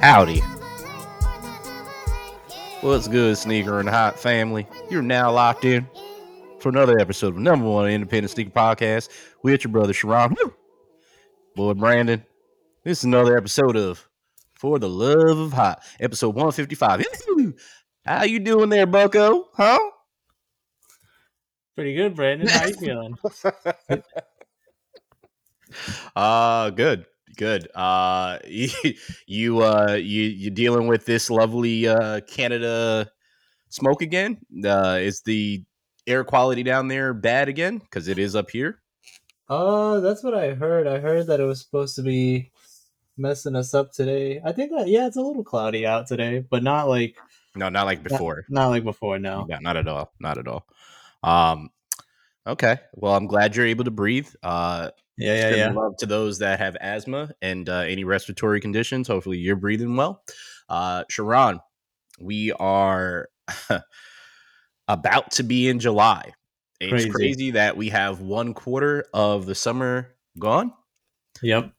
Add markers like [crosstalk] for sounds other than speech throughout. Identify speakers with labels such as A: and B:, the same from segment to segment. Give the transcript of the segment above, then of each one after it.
A: Howdy. What's good, Sneaker and Hot family? You're now locked in for another episode of number one independent sneaker podcast with your brother Sharon, boy Brandon. This is another episode of For the Love of Hot, episode 155. [laughs] How you doing there, Bucko? Huh?
B: Pretty good, Brandon. How you feeling? [laughs]
A: uh good good uh [laughs] you you uh you you dealing with this lovely uh canada smoke again uh is the air quality down there bad again because it is up here
B: uh that's what I heard. I heard that it was supposed to be messing us up today. I think that yeah, it's a little cloudy out today, but not like
A: no not like
B: not,
A: before
B: not like before. No.
A: yeah, not at all not at all um okay well i'm glad you're able to breathe uh
B: Yeah, yeah, yeah.
A: love to those that have asthma and uh, any respiratory conditions. Hopefully, you're breathing well. Uh, Sharon, we are [laughs] about to be in July. It's
B: Crazy.
A: crazy. that we have one quarter of the summer gone,
B: Yep.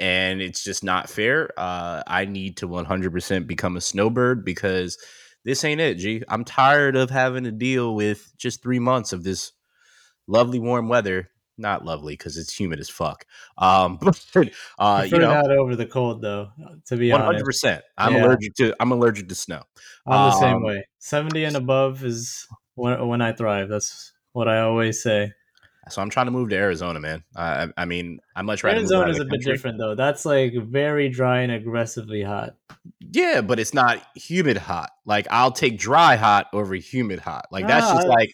A: and it's just not fair. Uh, I need to 100% become a snowbird because this ain't it, G. I'm tired of having to deal with just three months of this lovely warm weather. Not lovely because it's humid as fuck. Um, [laughs] but uh, you know,
B: not over the cold though. To be
A: one hundred
B: honest,
A: percent. I'm
B: Yeah.
A: allergic to. I'm allergic to snow.
B: I'm the same
A: um,
B: way. Seventy and above is when when I thrive. That's what I always say.
A: So I'm trying to move to Arizona, man. I, I I mean, I much rather.
B: Arizona is a bit different though. That's like very dry and aggressively hot.
A: Yeah, but it's not humid hot. Like I'll take dry hot over humid hot. Like that's just
B: I
A: like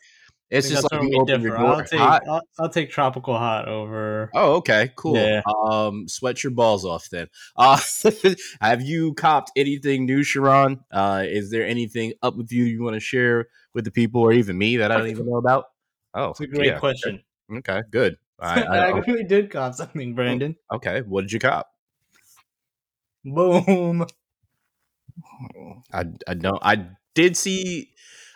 A: it's just like you open your door
B: I'll take. I'll, I'll take tropical hot over.
A: Oh, okay, cool.
B: Yeah.
A: Um, sweat your balls off then. Uh, [laughs] have you copped anything new, Sharon? Uh, is there anything up with you you want to share with the people or even me that I don't even know about? Oh,
B: It's a great
A: yeah.
B: question.
A: Okay, good. I, [laughs]
B: I,
A: I,
B: actually did cop something, Brandon.
A: okay, what did you cop?
B: Boom.
A: I I don't I did see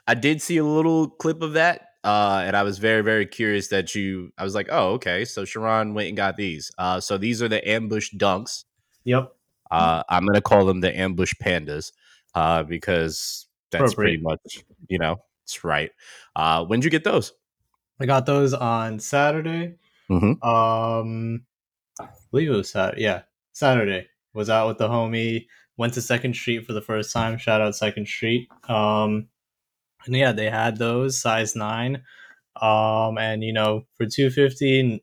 A: I did see a little clip of that. Uh, and I was very, very curious that you I was like, oh, okay. So Sharon went and got these. Uh, so these are the ambush dunks.
B: Yep.
A: Uh, I'm gonna call them the ambush pandas. Uh, because that's pretty much, you know, it's right. Uh, when'd you get those?
B: I got those on Saturday.
A: Mhm.
B: Um, I believe it was Saturday. Yeah, Saturday. Was out with the homie. Went to Second Street for the first time. Shout out Second Street. Um, and yeah, they had those size nine. Um, and you know, for two fifty,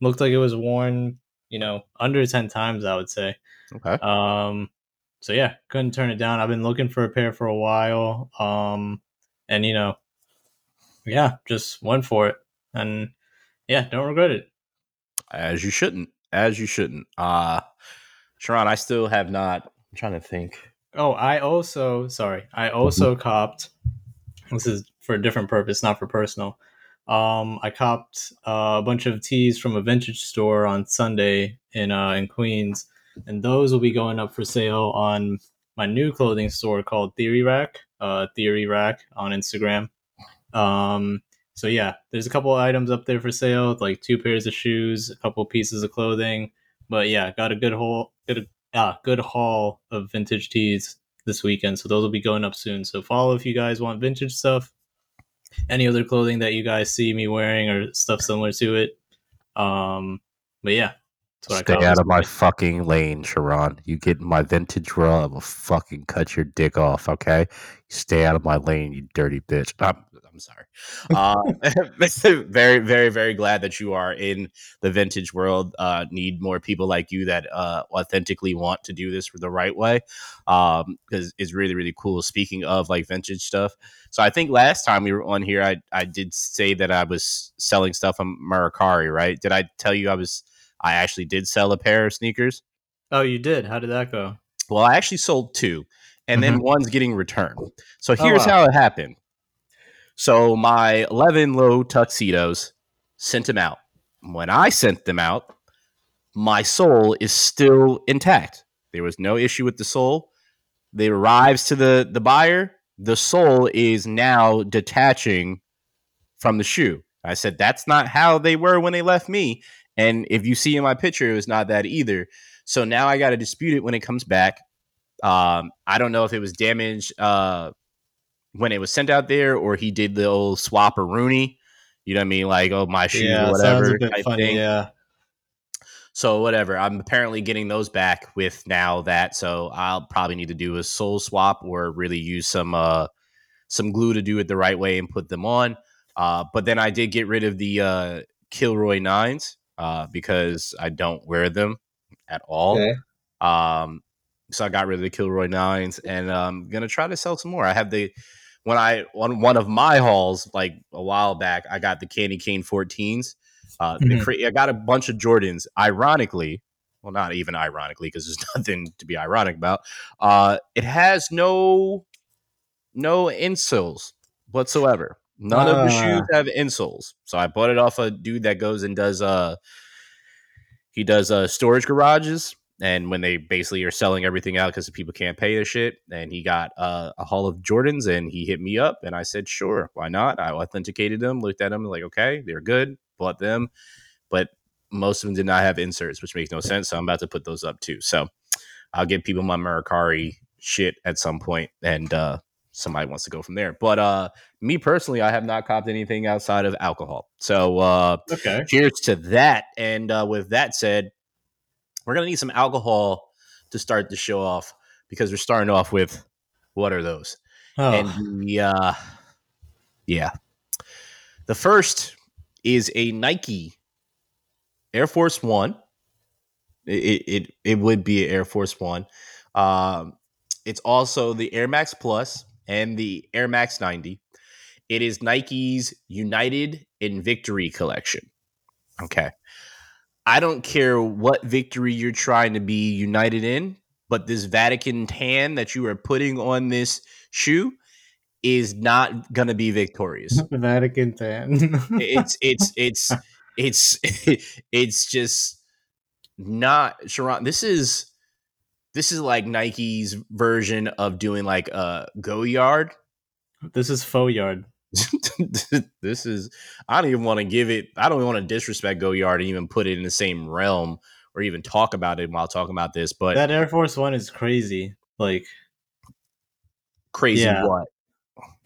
B: looked like it was worn. You know, under ten times, I would say.
A: Okay.
B: Um, so yeah, couldn't turn it down. I've been looking for a pair for a while. Um, and you know, yeah, just went for it, and yeah, don't regret it.
A: As you shouldn't. As you shouldn't. Uh Sharon, I still have not I'm trying to think.
B: Oh, I also sorry, I also copped. This is for a different purpose, not for personal. Um, I copped uh, a bunch of tees from a vintage store on Sunday in uh, in Queens, and those will be going up for sale on my new clothing store called Theory Rack. Uh, Theory Rack on Instagram. Um, so yeah, there's a couple items up there for sale, like two pairs of shoes, a couple pieces of clothing. But yeah, got a good haul, good ah, good haul of vintage tees this weekend. So those will be going up soon. So follow if you guys want vintage stuff. Any other clothing that you guys see me wearing or stuff similar to it. Um, but yeah,
A: Stay out of my fucking lane, Sharon. You get in my vintage world, I will fucking cut your dick off, okay? Stay out of my lane, you dirty bitch. I'm, I'm sorry. [laughs] Uh, [laughs] very, very, very glad that you are in the vintage world. Uh, need more people like you that uh, authentically want to do this the right way um, because it's really, really cool. Speaking of like vintage stuff, so I think last time we were on here, I, I did say that I was selling stuff on Mercari, right? Did I tell you I was? I actually did sell a pair of sneakers.
B: Oh, you did. How did that go?
A: Well, I actually sold two, and then mm-hmm. one's getting returned. So
B: Oh,
A: here's
B: wow.
A: how it happened. So my 11 low tuxedos sent them out. When I sent them out, my sole is still intact. There was no issue with the sole. They arrives to the the buyer. The sole is now detaching from the shoe. I said, that's not how they were when they left me. And if you see in my picture, it was not that either. So now I got to dispute it when it comes back. Um, I don't know if it was damaged uh, when it was sent out there or he did the old swap or Rooney. You know what I mean? Like, oh, my shoe
B: yeah,
A: or whatever.
B: a bit
A: type
B: funny.
A: thing.
B: Yeah.
A: So whatever. I'm apparently getting those back with now that. So I'll probably need to do a sole swap or really use some uh some glue to do it the right way and put them on. Uh, but then I did get rid of the uh, Kilroy nines uh, because I don't wear them at all.
C: Okay.
A: Um, so I got rid of the Kilroy nines, and I'm gonna try to sell some more. I have the when I on one of my hauls like a while back, I got the Candy Cane 14s. Uh, the
B: Mhm.
A: cra- I got a bunch of Jordans. Ironically, well, not even ironically, because there's [laughs] nothing to be ironic about. Uh, it has no no insoles whatsoever. None of the shoes
C: Ah.
A: have insoles. So I bought it off a dude that goes and does uh he does uh storage garages and when they basically are selling everything out because the people can't pay their shit and he got uh, a haul of jordans and he hit me up and i said sure why not i authenticated them looked at them like okay they're good bought them but most of them did not have inserts which makes no sense so i'm about to put those up too so i'll give people my mercari shit at some point and uh somebody wants to go from there but uh me personally i have not copped anything outside of alcohol so uh
B: Okay.
A: cheers to that. And uh, with that said, we're gonna need some alcohol to start the show off because we're starting off with what are those?
B: Oh,
A: And the uh, yeah, the first is a Nike Air Force One. It it it, would be an Air Force One. Um, it's also the Air Max Plus and the Air Max 90. It is Nike's United in Victory collection. Okay. I don't care what victory you're trying to be united in, but this Vatican tan that you are putting on this shoe is not going to be victorious.
B: the [laughs] Vatican tan.
A: it's it's [laughs] it's it's [laughs] it's just not Sharon. This is this is like Nike's version of doing like a Goyard.
B: this is faux yard. [laughs]
A: this is I don't even want to give it I don't even want to disrespect Goyard and even put it in the same realm or even talk about it while talking about this, but
B: That Air Force One is crazy. Like
A: crazy
B: yeah.
A: what?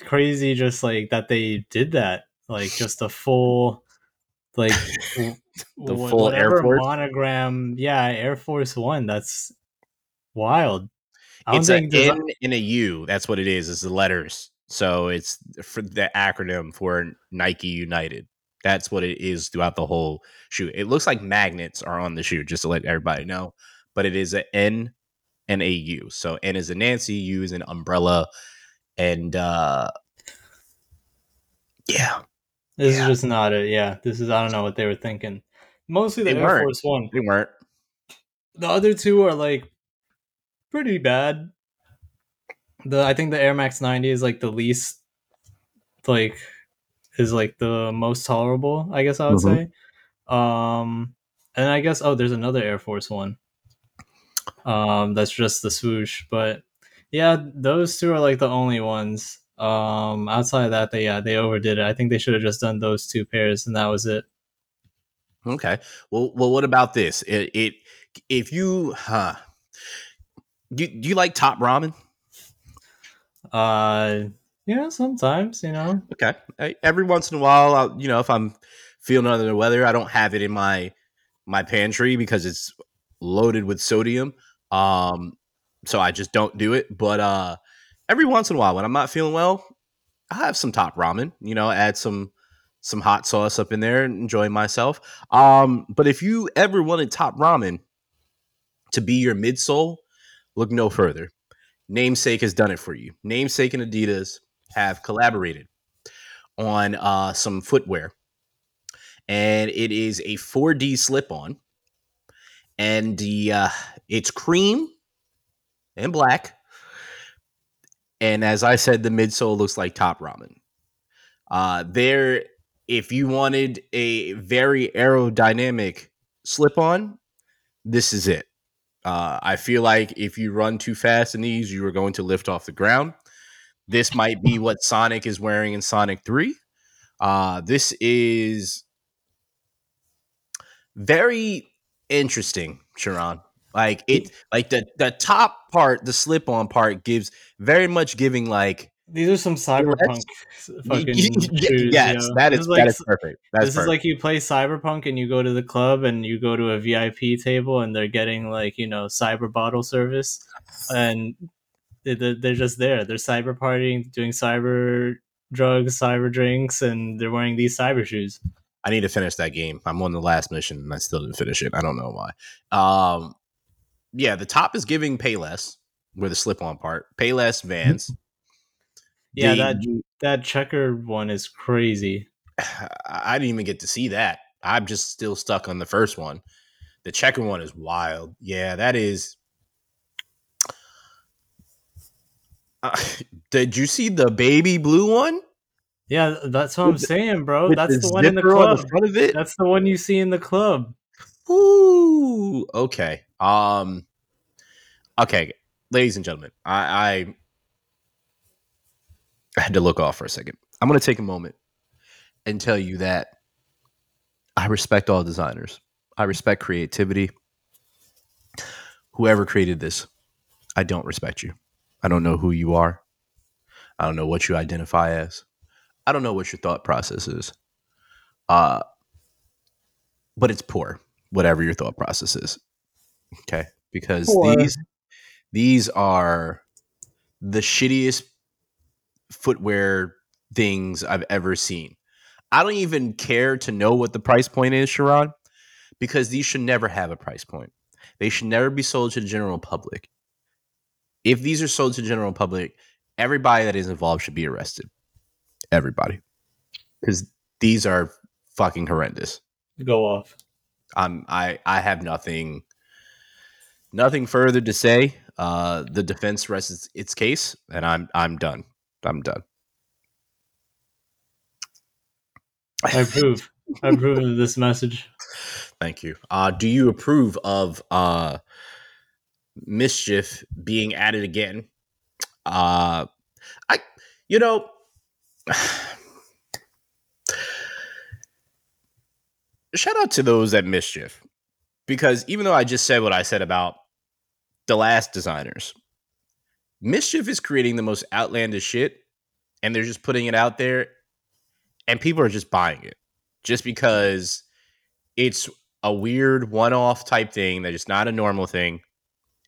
B: crazy just like that they did that. Like just a full like [laughs]
A: The full Air Force?
B: monogram. Yeah, Air Force One. That's wild. I
A: It's an N and a U. That's what it is. Is the letters. So it's for the acronym for Nike United. That's what it is throughout the whole shoe. It looks like magnets are on the shoe, just to let everybody know. But it is an N and a U. So N is a Nancy, U is an umbrella, and uh yeah,
B: This
A: Yeah.
B: is just not it. Yeah, this is I don't know what they were thinking. Mostly the
A: They
B: Air
A: weren't.
B: Force One.
A: they weren't.
B: The other two are like pretty bad. The I think the Air Max 90 is like the least like is like the most tolerable, I guess I would
A: Mhm.
B: say. Um and I guess oh there's another Air Force One. Um that's just the swoosh, but yeah, those two are like the only ones. Um outside of that they yeah, they overdid it. I think they should have just done those two pairs and that was it.
A: Okay. Well, well, what about this? It, it if you, huh? Do, do you like top ramen?
B: Uh yeah, sometimes, you know.
A: Okay. Every once in a while, I'll, you know, if I'm feeling under the weather, I don't have it in my my pantry because it's loaded with sodium. Um, so I just don't do it. But uh, every once in a while, when I'm not feeling well, I have some top ramen. You know, add some some hot sauce up in there and enjoy myself. Um, but if you ever wanted top ramen to be your midsole, look no further. Namesake has done it for you. Namesake and Adidas have collaborated on uh, some footwear, and it is a 4D slip-on, and the uh, it's cream and black, and as I said, the midsole looks like top ramen. Uh, there, if you wanted a very aerodynamic slip-on, this is it. Uh, I feel like if you run too fast in these, you are going to lift off the ground. This might be what Sonic is wearing in Sonic 3. Uh, this is very interesting, Sharon. Like it, like the the top part, the slip on part gives very much giving like
B: These are some cyberpunk fucking [laughs] shoes.
A: yes,
B: yo.
A: that
B: This
A: is
B: like
A: that is perfect. That's
B: this
A: perfect.
B: is like you play cyberpunk and you go to the club and you go to a vip table and they're getting like you know cyber bottle service and they- they- they're just there they're cyber partying doing cyber drugs cyber drinks and they're wearing these cyber shoes
A: I need to finish that game. I'm on the last mission and I still didn't finish it. I don't know why. Um, yeah, the top is giving Payless with a slip on part. Payless Vans.
B: Yeah
A: The-
B: that that checkered one is crazy [sighs]
A: I didn't even get to see that. I'm just still stuck on the first one. The checker one is wild. Yeah, that is. Uh, [laughs] did you see the baby blue one?
B: yeah that's what i'm saying bro
A: With
B: that's the one in the
A: zipper on
B: club
A: front of it.
B: that's the one you see in the club
A: Ooh, okay. Um, okay, ladies and gentlemen, I, I had to look off for a second. I'm going to take a moment and tell you that I respect all designers. I respect creativity. Whoever created this, I don't respect you. I don't know who you are. I don't know what you identify as. I don't know what your thought process is. Uh, but it's poor, whatever your thought process is. Okay, because
B: Poor.
A: these these are the shittiest footwear things I've ever seen. I don't even care to know what the price point is, Sharon, because these should never have a price point. They should never be sold to the general public. If these are sold to the general public, everybody that is involved should be arrested. Everybody. Because these are fucking horrendous.
B: go off
A: I'm I I have nothing nothing further to say. Uh the defense rests its case and I'm I'm done. I'm done.
B: i approve i approve of this message
A: Thank you. Uh do you approve of uh mischief being added again? Uh I you know [sighs] shout out to those at mischief because even though I just said what I said about the last designers, mischief is creating the most outlandish shit and they're just putting it out there and people are just buying it just because it's a weird one-off type thing that is not a normal thing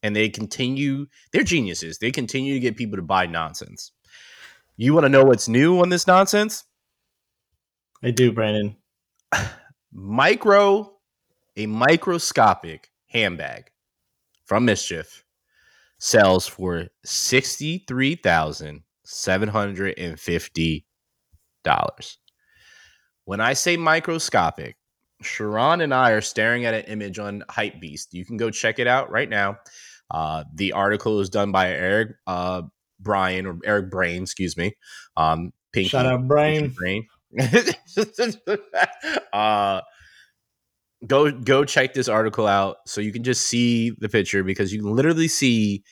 A: and they continue they're geniuses. They continue to get people to buy nonsense. You want to know what's new on this nonsense?
B: I do brandon. [sighs]
A: Micro a microscopic handbag from mischief sells for $63750 when i say microscopic sharon and i are staring at an image on Hypebeast. you can go check it out right now. Uh, the article is done by eric uh, brian or eric brain excuse me. Um, Pinky,
B: out
A: Pinky
B: brain
A: brain. [laughs] Uh go go check this article out so you can just see the picture because you can literally see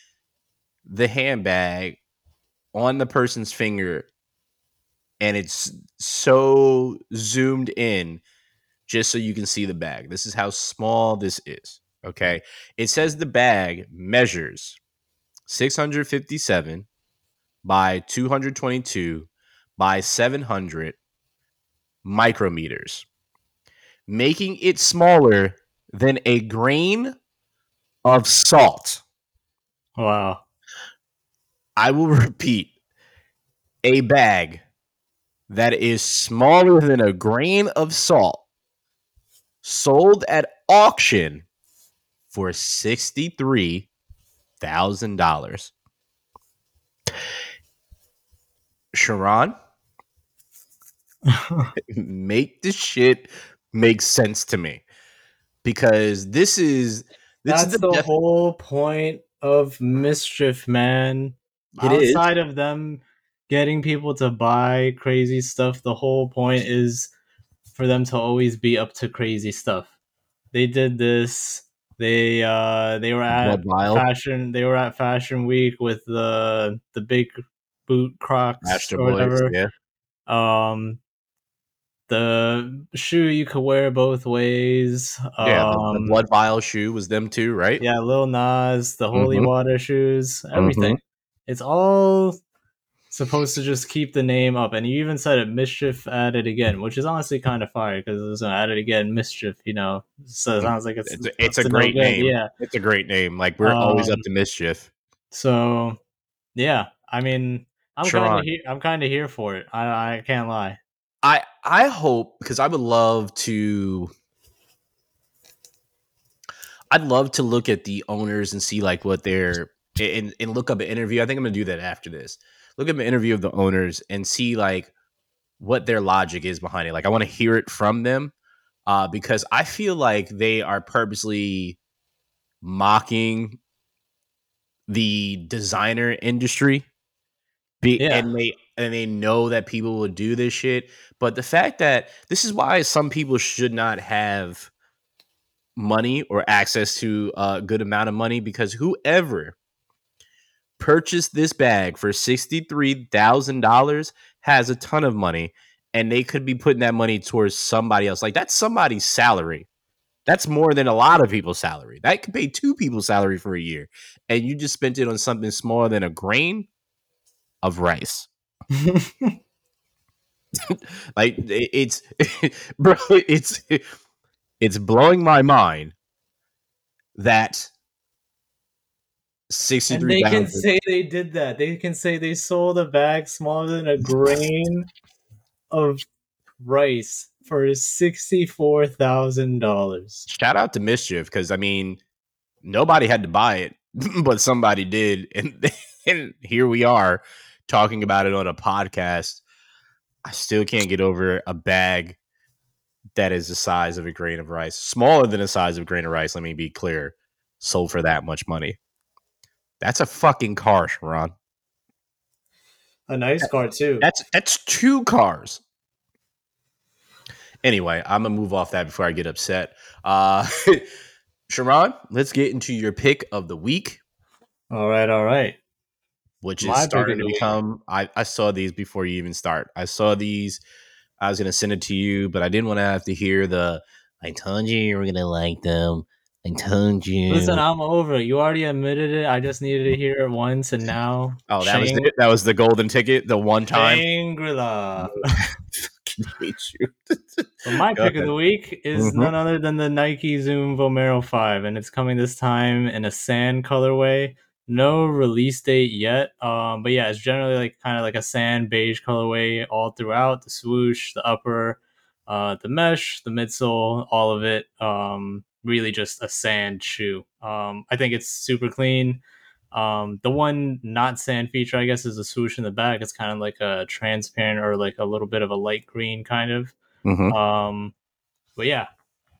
A: the handbag on the person's finger and it's so zoomed in just so you can see the bag. This is how small this is okay? It says the bag measures 657 by 222 by 700 micrometers making it smaller than a grain of salt.
B: wow
A: I will [laughs] repeat a bag that is smaller than a grain of salt sold at auction for $63,000. Sharon, [laughs] make this shit make sense to me because this is this
B: That's
A: is
B: the,
A: the, def-
B: whole point of mischief, man.
A: It is.
B: Outside of them getting people to buy crazy stuff, the whole point is for them to always be up to crazy stuff. They did this. They uh they were at fashion. They were at Fashion Week with the the big boot Crocs
A: Master
B: or
A: Boys,
B: whatever.
A: yeah.
B: Um, the shoe you could wear both ways.
A: Yeah, the, the
B: Um,
A: blood vial shoe was them too, right?
B: yeah, Lil Nas, the Holy
A: Mhm.
B: Water shoes, everything. It's all supposed to just keep the name up. And you even said it, Mischief at it again, which is honestly kind of fire because it was an at it again, Mischief. You know, so it sounds like it's
A: It's a, it's a
B: no
A: great
B: good.
A: name.
B: Yeah.
A: It's a great name. Like we're always up
B: Um,
A: to mischief.
B: So, yeah, I mean, I'm kind of here. I'm kind of here for it. I I can't lie.
A: I I hope because I would love to. I'd love to look at the owners and see like what they're and, and look up an interview. I think I'm gonna do that after this. Look up an interview of the owners and see like what their logic is behind it. Like I want to hear it from them uh, because I feel like they are purposely mocking the designer industry. Be,
B: Yeah.
A: and they and they know that people will do this shit. But the fact that this is why some people should not have money or access to a good amount of money because whoever purchased this bag for $63,000 has a ton of money and they could be putting that money towards somebody else. Like that's somebody's salary. That's more than a lot of people's salary. That could pay two people's salary for a year. And you just spent it on something smaller than a grain of rice. [laughs] Like it's [laughs] bro, it's it's blowing my mind that sixty
B: and they can say they did that. They can say they sold a bag smaller than a grain of rice for sixty-four thousand dollars.
A: Shout out to Mischief because I mean nobody had to buy it, [laughs] but somebody did, and and here we are talking about it on a podcast. I still can't get over a bag that is the size of a grain of rice, smaller than the size of a grain of rice. Let me be clear, sold for that much money. That's a fucking car, Sharon.
B: A nice car too.
A: That's that's two cars. Anyway, I'm gonna move off that before I get upset. Uh [laughs] Sharon, let's get into your pick of the week,
B: All right, all right.
A: Which is
B: My
A: starting to become I, I saw these before you even start. I saw these, I was gonna send it to you, but I didn't want to have to hear the I told you you were gonna like them. I told you.
B: Listen, I'm over. it. You already admitted it. I just needed to [laughs] hear it once, and now
A: oh, that was
B: Shang-
A: it. That was the golden ticket, the one time.
B: Shangri-La. [laughs]
A: hate you. [laughs]
B: So my
A: Go
B: pick of the week is
A: Mhm.
B: none other than the Nike Zoom Vomero 5, and it's coming this time in a sand colorway. No release date yet, um, but yeah, it's generally like kind of like a sand beige colorway all throughout. The swoosh, the upper, uh, the mesh, the midsole, all of it. Um, really just a sand shoe. Um, I think it's super clean. Um, the one not sand feature, I guess, is the swoosh in the back. It's kind of like a transparent or like a little bit of a light green kind of.
A: Mhm.
B: Um, but yeah,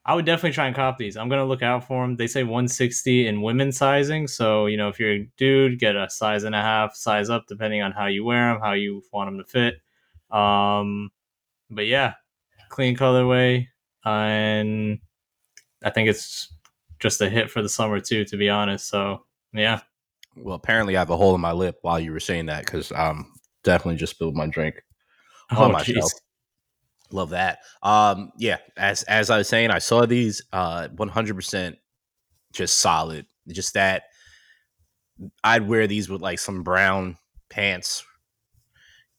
B: I would definitely try and cop these. I'm gonna look out for them. They say 160 in women's sizing, so you know if you're a dude, get a size and a half, size up depending on how you wear them, how you want them to fit. Um, but yeah, clean colorway, and I think it's just a hit for the summer too. To be honest, so yeah,
A: Well, apparently I have a hole in my lip while you were saying that because I'm definitely just spilled my drink on
B: Oh,
A: myself.
B: jeez.
A: Love that. Um, yeah, as as I was saying, I saw these uh 100% just solid. Just that I'd wear these with like some brown pants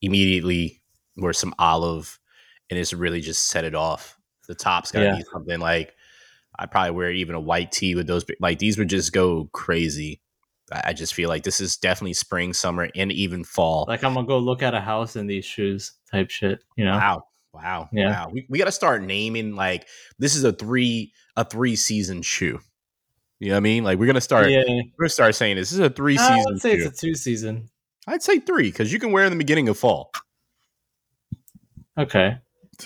A: immediately, wear some olive, and it's really just set it off. The top's gotta
B: Yeah.
A: be something like I'd probably wear even a white tee with those. Like these would just go crazy. I I just feel like this is definitely spring, summer, and even fall.
B: Like I'm gonna go look at a house in these shoes, type shit. You know?
A: Wow. Wow.
B: Yeah.
A: Wow. We, we got to start naming like this is a three a three season shoe. You know what I mean? Like we're gonna start
B: yeah,
A: we're gonna start saying this, this is a three season.
B: I would say
A: shoe.
B: it's a two season.
A: I'd say three because you can wear in the beginning of fall.
B: Okay.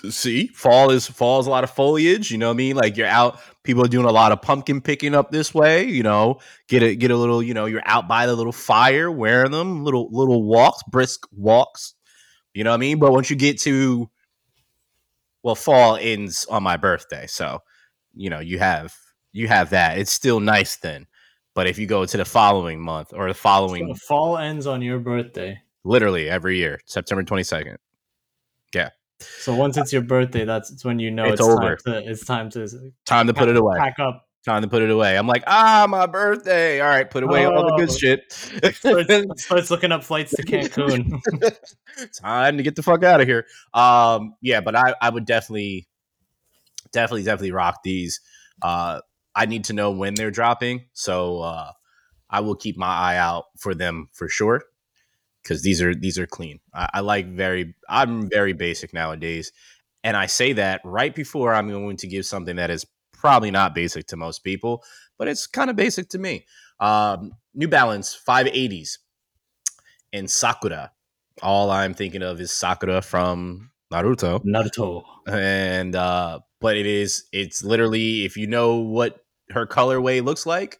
A: See, fall is fall is a lot of foliage. You know what I mean? Like you're out, people are doing a lot of pumpkin picking up this way. You know, get a get a little. You know, you're out by the little fire, wearing them, little little walks, brisk walks. You know what I mean? But once you get to, well, fall ends on my birthday, so you know you have you have that. It's still nice then. But if you go to the following month or the following,
B: So fall ends on your birthday.
A: literally every year, September twenty second. Yeah,
B: So once it's your birthday, that's when you know
A: It's
B: it's,
A: over.
B: Time to, it's time to
A: Time to put it away.
B: pack up.
A: Time to put it away. I'm like, ah, my birthday. All right, put away all the good
B: Oh.
A: shit.
B: Starts, [laughs] starts looking up flights to Cancun. [laughs]
A: Time to get the fuck out of here. Um, yeah, but I, I would definitely, definitely, definitely rock these. Uh, I need to know when they're dropping, so uh, I will keep my eye out for them for sure. Because these are these are clean. I, I like very. I'm very basic nowadays, and I say that right before I'm going to give something that is probably not basic to most people, but it's kind of basic to me. Um, New Balance 580s and Sakura. All I'm thinking of is Sakura from Naruto
B: Naruto.
A: and uh but it is it's literally if you know what her colorway looks like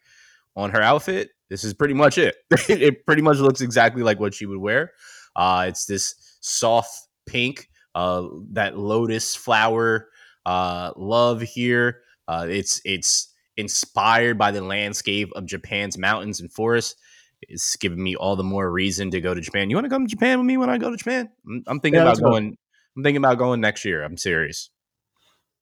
A: on her outfit this is pretty much it [laughs] it pretty much looks exactly like what she would wear uh it's this soft pink uh that lotus flower uh love here uh it's it's inspired by the landscape of japan's mountains and forests it's giving me all the more reason to go to japan you want to come to japan with me when i go to japan i'm, I'm thinking
B: Yeah,
A: about going i'm thinking about going next year i'm serious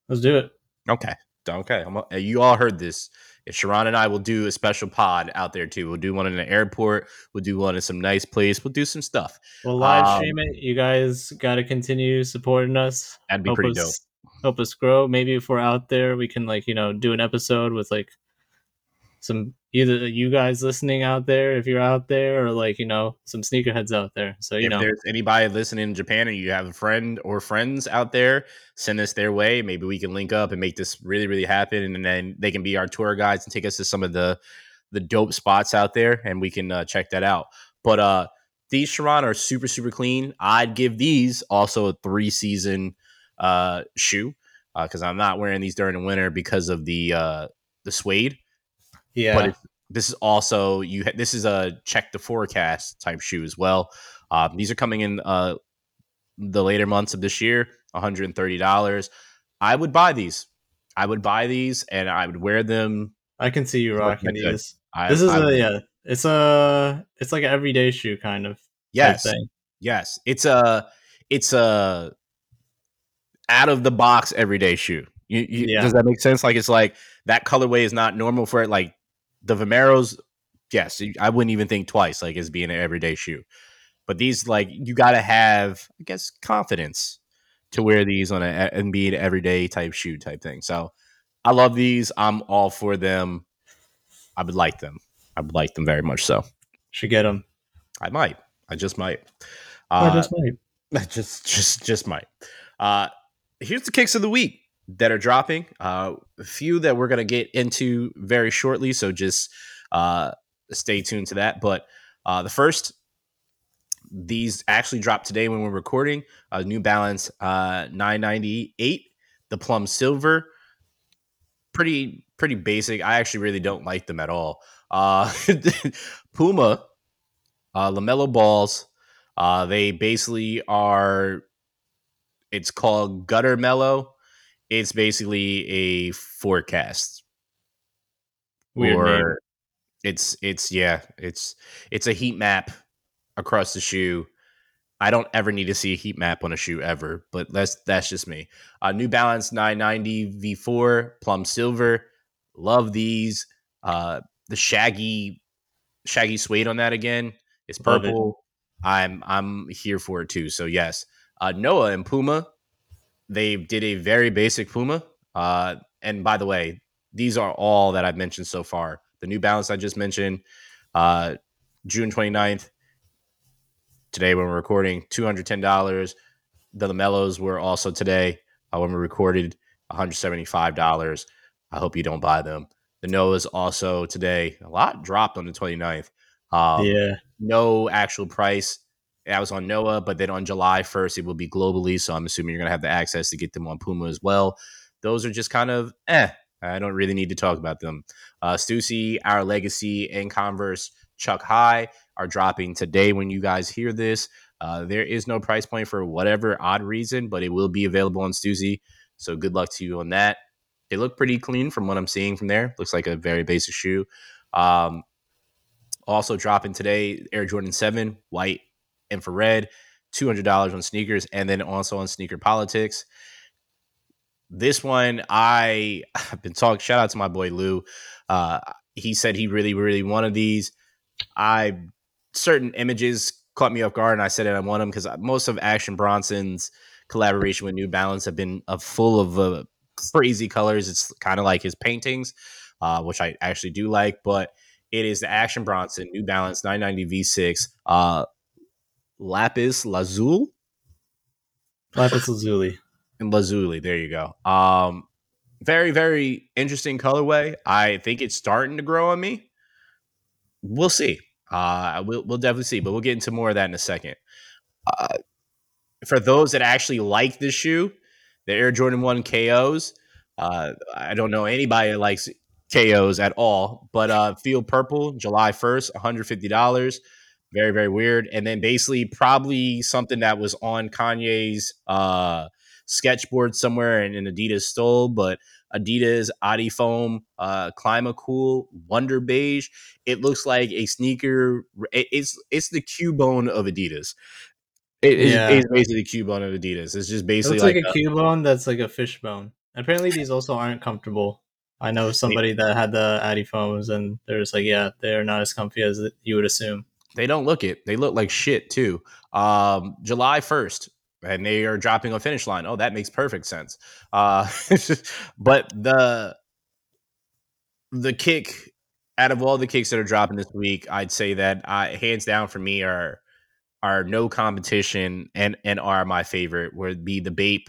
B: Let's do it.
A: Okay. Okay. I'm, you all heard this. If Sharon and I will do a special pod out there too. We'll do one in an airport. We'll do one in some nice place. We'll do some stuff.
B: We'll live
A: Um,
B: stream it. You guys got to continue supporting us.
A: That'd be
B: help
A: pretty
B: us, Help us grow. Maybe if we're out there, we can like you know do an episode with like some either you guys listening out there if you're out there or like you know some sneakerheads out there. So you know
A: if
B: know
A: there's anybody listening in Japan and you have a friend or friends out there, send us their way. Maybe we can link up and make this really, really happen. And then they can be our tour guides and take us to some of the the dope spots out there, and we can uh, check that out. But uh, these Sharon are super, super clean. I'd give these also a three season uh, shoe because I'm not wearing these during the winter because of the uh, the suede.
B: yeah.
A: But this is also you. Ha- this is a check the forecast type shoe as well. Um, these are coming in uh, the later months of this year, $130. I would buy these. I would buy these and I would wear them.
B: I can see you rocking these.
A: I,
B: This is
A: I
B: a yeah. It's a it's like an everyday shoe kind of
A: yes, yes. It's a it's a out of the box everyday shoe. You, you,
B: Yeah.
A: Does that make sense? Like it's like that colorway is not normal for it. Like the Vomeros, yes, I wouldn't even think twice like as being an everyday shoe. But these like you got to have, I guess, confidence to wear these on a and be an everyday type shoe type thing. So I love these. I'm all for them. I would like them. I would like them very much. So
B: Should get them.
A: I might. I just might.
B: I
A: Uh,
B: just might. [laughs]
A: just just just might. Uh here's the kicks of the week that are dropping. Uh a few that we're gonna get into very shortly, so just uh stay tuned to that. But uh the first these actually dropped today when we're recording. Uh New Balance uh 998, the plum silver. Pretty pretty basic. I actually really don't like them at all. Uh [laughs] Puma uh LaMelo balls uh, they basically are. It's called Gutter Melo. It's basically a forecast,
B: Weird name.
A: or it's it's yeah, it's it's a heat map across the shoe. I don't ever need to see a heat map on a shoe ever, but that's that's just me. Uh, New Balance 990 V4 plum silver, love these. Uh, the shaggy shaggy suede on that again It's
B: Love it.
A: purple. I'm I'm here for it too. So yes, uh, Noah and Puma, they did a very basic Puma. Uh, and by the way, these are all that I've mentioned so far. The New Balance I just mentioned, uh, June 29th, today when we're recording, $210. The LaMelos were also today uh, when we recorded, $175. I hope you don't buy them. The Noahs also today, a lot dropped on the 29th. Um,
B: yeah.
A: no actual price. That was on Noah, but then on July 1st, it will be globally. So I'm assuming you're going to have the access to get them on Puma as well. Those are just kind of eh. I don't really need to talk about them. Uh, Stussy, Our Legacy, and Converse Chuck High are dropping today when you guys hear this. Uh, there is no price point for whatever odd reason, but it will be available on Stussy. So good luck to you on that. They look pretty clean from what I'm seeing from there. Looks like a very basic shoe. Um, also dropping today, Air Jordan 7, white infrared. two hundred dollars on sneakers, and then also on sneaker politics. This one, I [laughs] have been talking. Shout out to my boy Lou. Uh, he said he really, really wanted these. I certain images caught me off guard, and I said that I want them because most of Action Bronson's collaboration with New Balance have been full of uh, crazy colors. It's kind of like his paintings, uh, which I actually do like. But it is the Action Bronson New Balance 990 V6 uh, Lapis Lazuli.
B: Lapis Lazuli.
A: And Lazuli, there you go. Um, very, very interesting colorway. I think it's starting to grow on me. We'll see. Uh, we'll, we'll definitely see, but we'll get into more of that in a second. Uh, for those that actually like this shoe, the Air Jordan 1 KOs, uh, I don't know anybody that likes KOs at all, but uh, Field Purple, July 1st, $150. Very, very weird. And then basically, probably something that was on Kanye's uh, sketchboard somewhere and, and Adidas stole, but Adidas Adifoam uh, Climacool Wonder Beige. It looks like a sneaker. It, it's it's the Cubone of Adidas. It, yeah. it's, it's, basically the Cubone of Adidas. It's just basically
B: it like, like, a, a Cubone that's like a fishbone. Apparently, these also aren't comfortable. I know somebody that had the Adifoams, and they're just like, yeah, they're not as comfy as you would assume.
A: They don't look it. They look like shit too. Um, July first, and they are dropping a finish line. Oh, that makes perfect sense. Uh, [laughs] but the the kick out of all the kicks that are dropping this week, I'd say that uh, hands down for me are are no competition and and are my favorite. Would be the Bape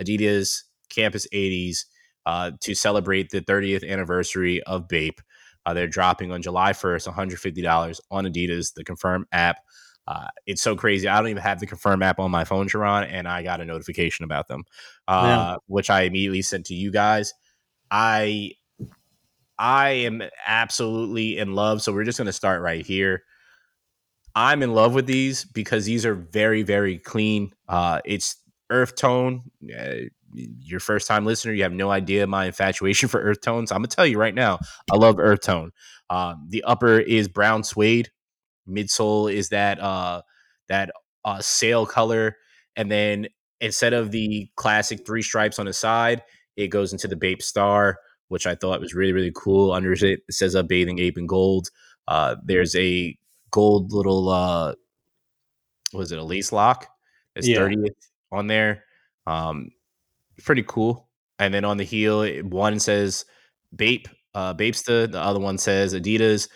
A: Adidas Campus 80s uh, to celebrate the 30th anniversary of Bape. Uh, they're dropping on July 1st, $150 on Adidas, the Confirm app. Uh, it's so crazy. I don't even have the confirm app on my phone, Sharon, and I got a notification about them, uh, yeah. which I immediately sent to you guys. I I am absolutely in love. So we're just going to start right here. I'm in love with these because these are very, very clean. Uh, it's earth tone. Uh, your first time listener, you have no idea my infatuation for earth tones. I'm gonna tell you right now, I love earth tone. Um, the upper is brown suede, midsole is that uh that uh sail color and then instead of the classic three stripes on the side it goes into the bape star which i thought was really really cool under it, it says a bathing ape in gold uh there's a gold little uh was it a lace lock it's yeah. 30th on there um pretty cool and then on the heel one says bape uh bapesta the other one says adidas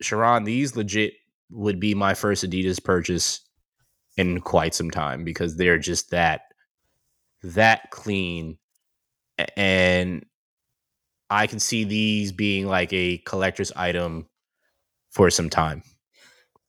A: sharon these legit would be my first Adidas purchase in quite some time because they're just that that clean and I can see these being like a collector's item for some time.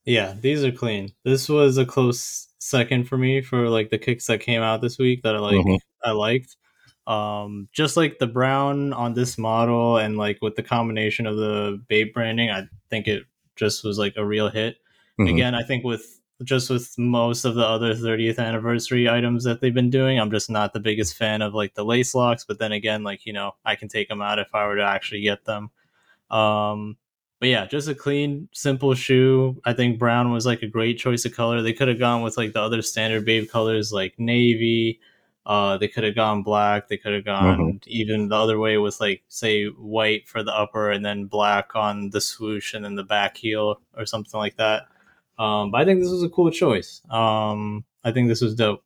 B: Yeah, these are clean. This was a close second for me for like the kicks that came out this week that I like mm-hmm. I liked. Um just like the brown on this model and like with the combination of the Bape branding, I think it just was like a real hit. Mm-hmm. Again, I think with just with most of the other 30th anniversary items that they've been doing, I'm just not the biggest fan of like the lace locks. But then again, like you know, I can take them out if I were to actually get them. Um, but yeah, just a clean, simple shoe. I think brown was like a great choice of color. They could have gone with like the other standard Bape colors like navy. Uh, they could have gone black. They could have gone mm-hmm. even the other way with like say white for the upper and then black on the swoosh and then the back heel or something like that. Um, but I think this was a cool choice. Um, I think this was dope.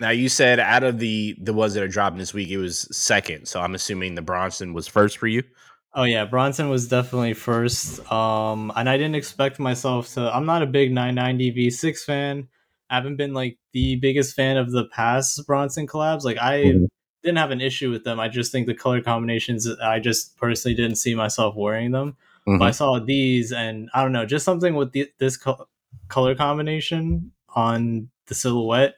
A: Now you said out of the the ones that are dropping this week, it was second. So I'm assuming the Bronson was first for you.
B: Oh yeah, Bronson was definitely first. Um, and I didn't expect myself to. I'm not a big 990 V6 fan. I haven't been like the biggest fan of the past Bronson collabs. Like I mm-hmm. didn't have an issue with them. I just think the color combinations. I just personally didn't see myself wearing them. Mm-hmm. I saw these, and I don't know, just something with the, this co- color combination on the silhouette.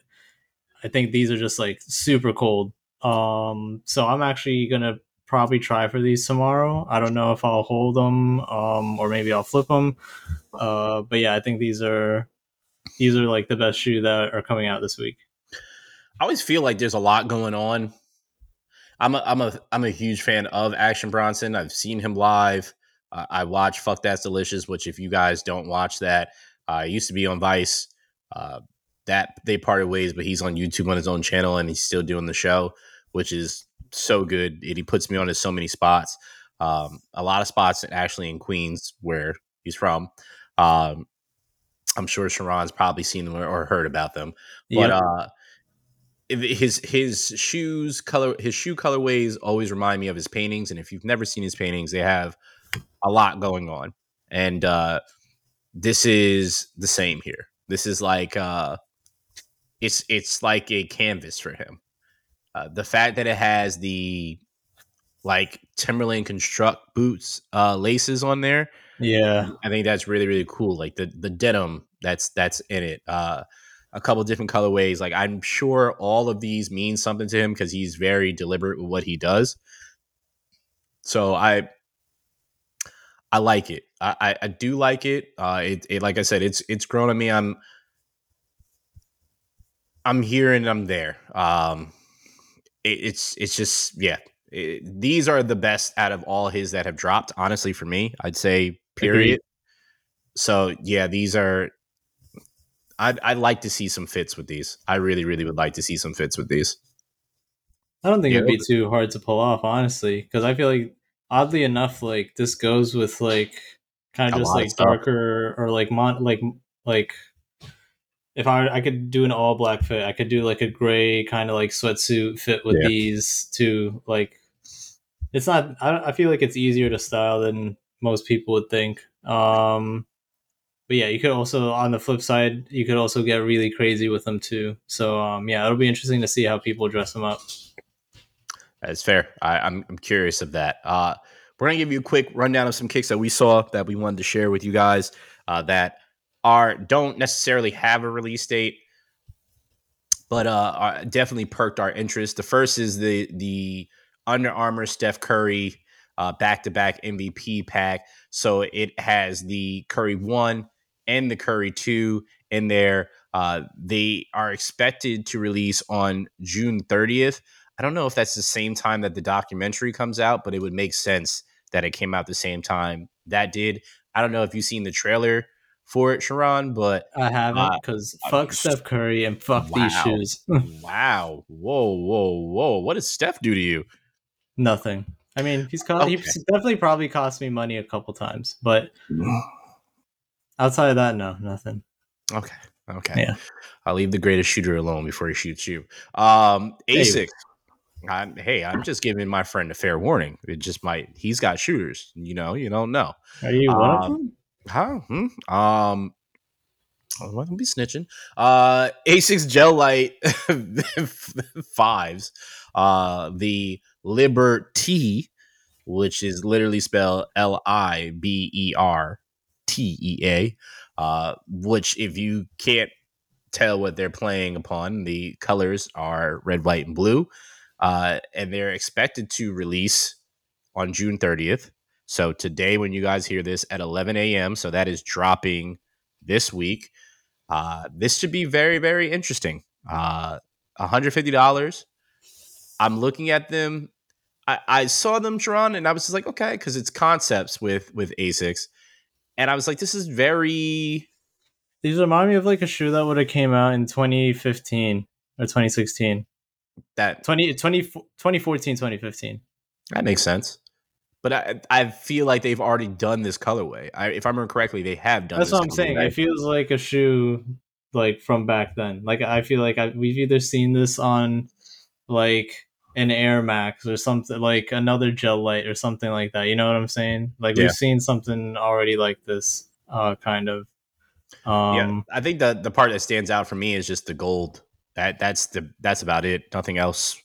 B: I think these are just like super cold. Um, so I'm actually gonna probably try for these tomorrow. I don't know if I'll hold them, um, or maybe I'll flip them. Uh, but yeah, I think these are these are like the best shoe that are coming out this week.
A: I always feel like there's a lot going on. I'm a I'm a I'm a huge fan of Action Bronson. I've seen him live. Uh, I watch Fuck That's Delicious, which if you guys don't watch that, uh, used to be on Vice. Uh, that they parted ways, but he's on YouTube on his own channel and he's still doing the show, which is so good. And he puts me on to so many spots. Um, a lot of spots actually in Queens where he's from. Um, I'm sure Sharon's probably seen them or, or heard about them. But
B: Yep.
A: uh, his his shoes color his shoe colorways always remind me of his paintings. And if you've never seen his paintings, they have a lot going on. And uh, this is the same here. This is like uh, it's it's like a canvas for him. Uh, the fact that it has the like Timberland construct boots uh, laces on there,
B: Yeah.
A: I think that's really really cool. Like the the denim that's that's in it. Uh, a couple different colorways. Like I'm sure all of these mean something to him because he's very deliberate with what he does. So I I like it. I, I, I do like it. Uh, it, it like I said, it's it's grown on me. I'm I'm here and I'm there. Um, it's it's just yeah. It- these are the best out of all his that have dropped. Honestly, for me, I'd say period.
B: Agreed.
A: So yeah, these are. I'd I'd like to see some fits with these. I really really would like to see some fits with these.
B: I don't think
A: Yeah,
B: it'd be too hard to pull off, honestly, because I feel like oddly enough, like this goes with like kind of just like darker or like mon like like if I I could do an all black fit, I could do like a gray kind of like sweatsuit fit with
A: Yeah.
B: these too. Like it's not. I I feel like it's easier to style than most people would think. Um, but yeah, you could also on the flip side, you could also get really crazy with them too. So um, yeah, it'll be interesting to see how people dress them up.
A: That's fair. I, I'm I'm curious of that. Uh, we're gonna give you a quick rundown of some kicks that we saw that we wanted to share with you guys uh, that are don't necessarily have a release date, but uh, definitely perked our interest. The first is the the Under Armour Steph Curry back to back MVP pack. So it has the Curry one and the Curry two in there. Uh, they are expected to release on June 30th. I don't know if that's the same time that the documentary comes out, but it would make sense that it came out the same time that did. I don't know if you've seen the trailer for it, Sharon, but
B: I haven't because
A: uh,
B: fuck Steph Curry and fuck these shoes. [laughs]
A: wow, whoa, whoa, whoa! What does Steph do to you?
B: Nothing. I mean, he's co-
A: Okay.
B: he's definitely probably cost me money a couple times, but [sighs] outside of that, no, nothing.
A: Okay, okay.
B: Yeah.
A: I'll leave the greatest shooter alone before he shoots you. Um,
B: Hey.
A: I'm, hey, I'm just giving my friend a fair warning. It just might. He's got shooters. You know, you don't know.
B: Are you one of
A: Um,
B: them?
A: Huh? Hmm? Um, I'm not gonna be snitching. Uh, Asics Gel Lyte [laughs] fives. Uh, the Liberty, which is literally spelled L I B E R T E A. Uh, which if you can't tell what they're playing upon, the colors are red, white, and blue. Uh, and they're expected to release on June 30th. So today, when you guys hear this at 11 a.m., so that is dropping this week. Uh, this should be very, very interesting. Uh, $150. I'm looking at them. I, I saw them drawn, and I was just like, okay, because it's concepts with with Asics, and I was like, this is very
B: These remind me of like a shoe that would have came out in 2015 or 2016.
A: that
B: 20, 20, 2014, 2015.
A: that makes sense. But I I feel like they've already done this colorway. I, if I remember correctly, they have done.
B: That's what I'm saying.
A: colorway.
B: It feels like a shoe like from back then. Like I feel like I, we've either seen this on like an Air Max or something like another Gel Lyte or something like that. You know what I'm saying? Like
A: Yeah.
B: we've seen something already like this uh kind of
A: yeah,
B: um
A: I think the the part that stands out for me is just the gold. That that's the that's about it. Nothing else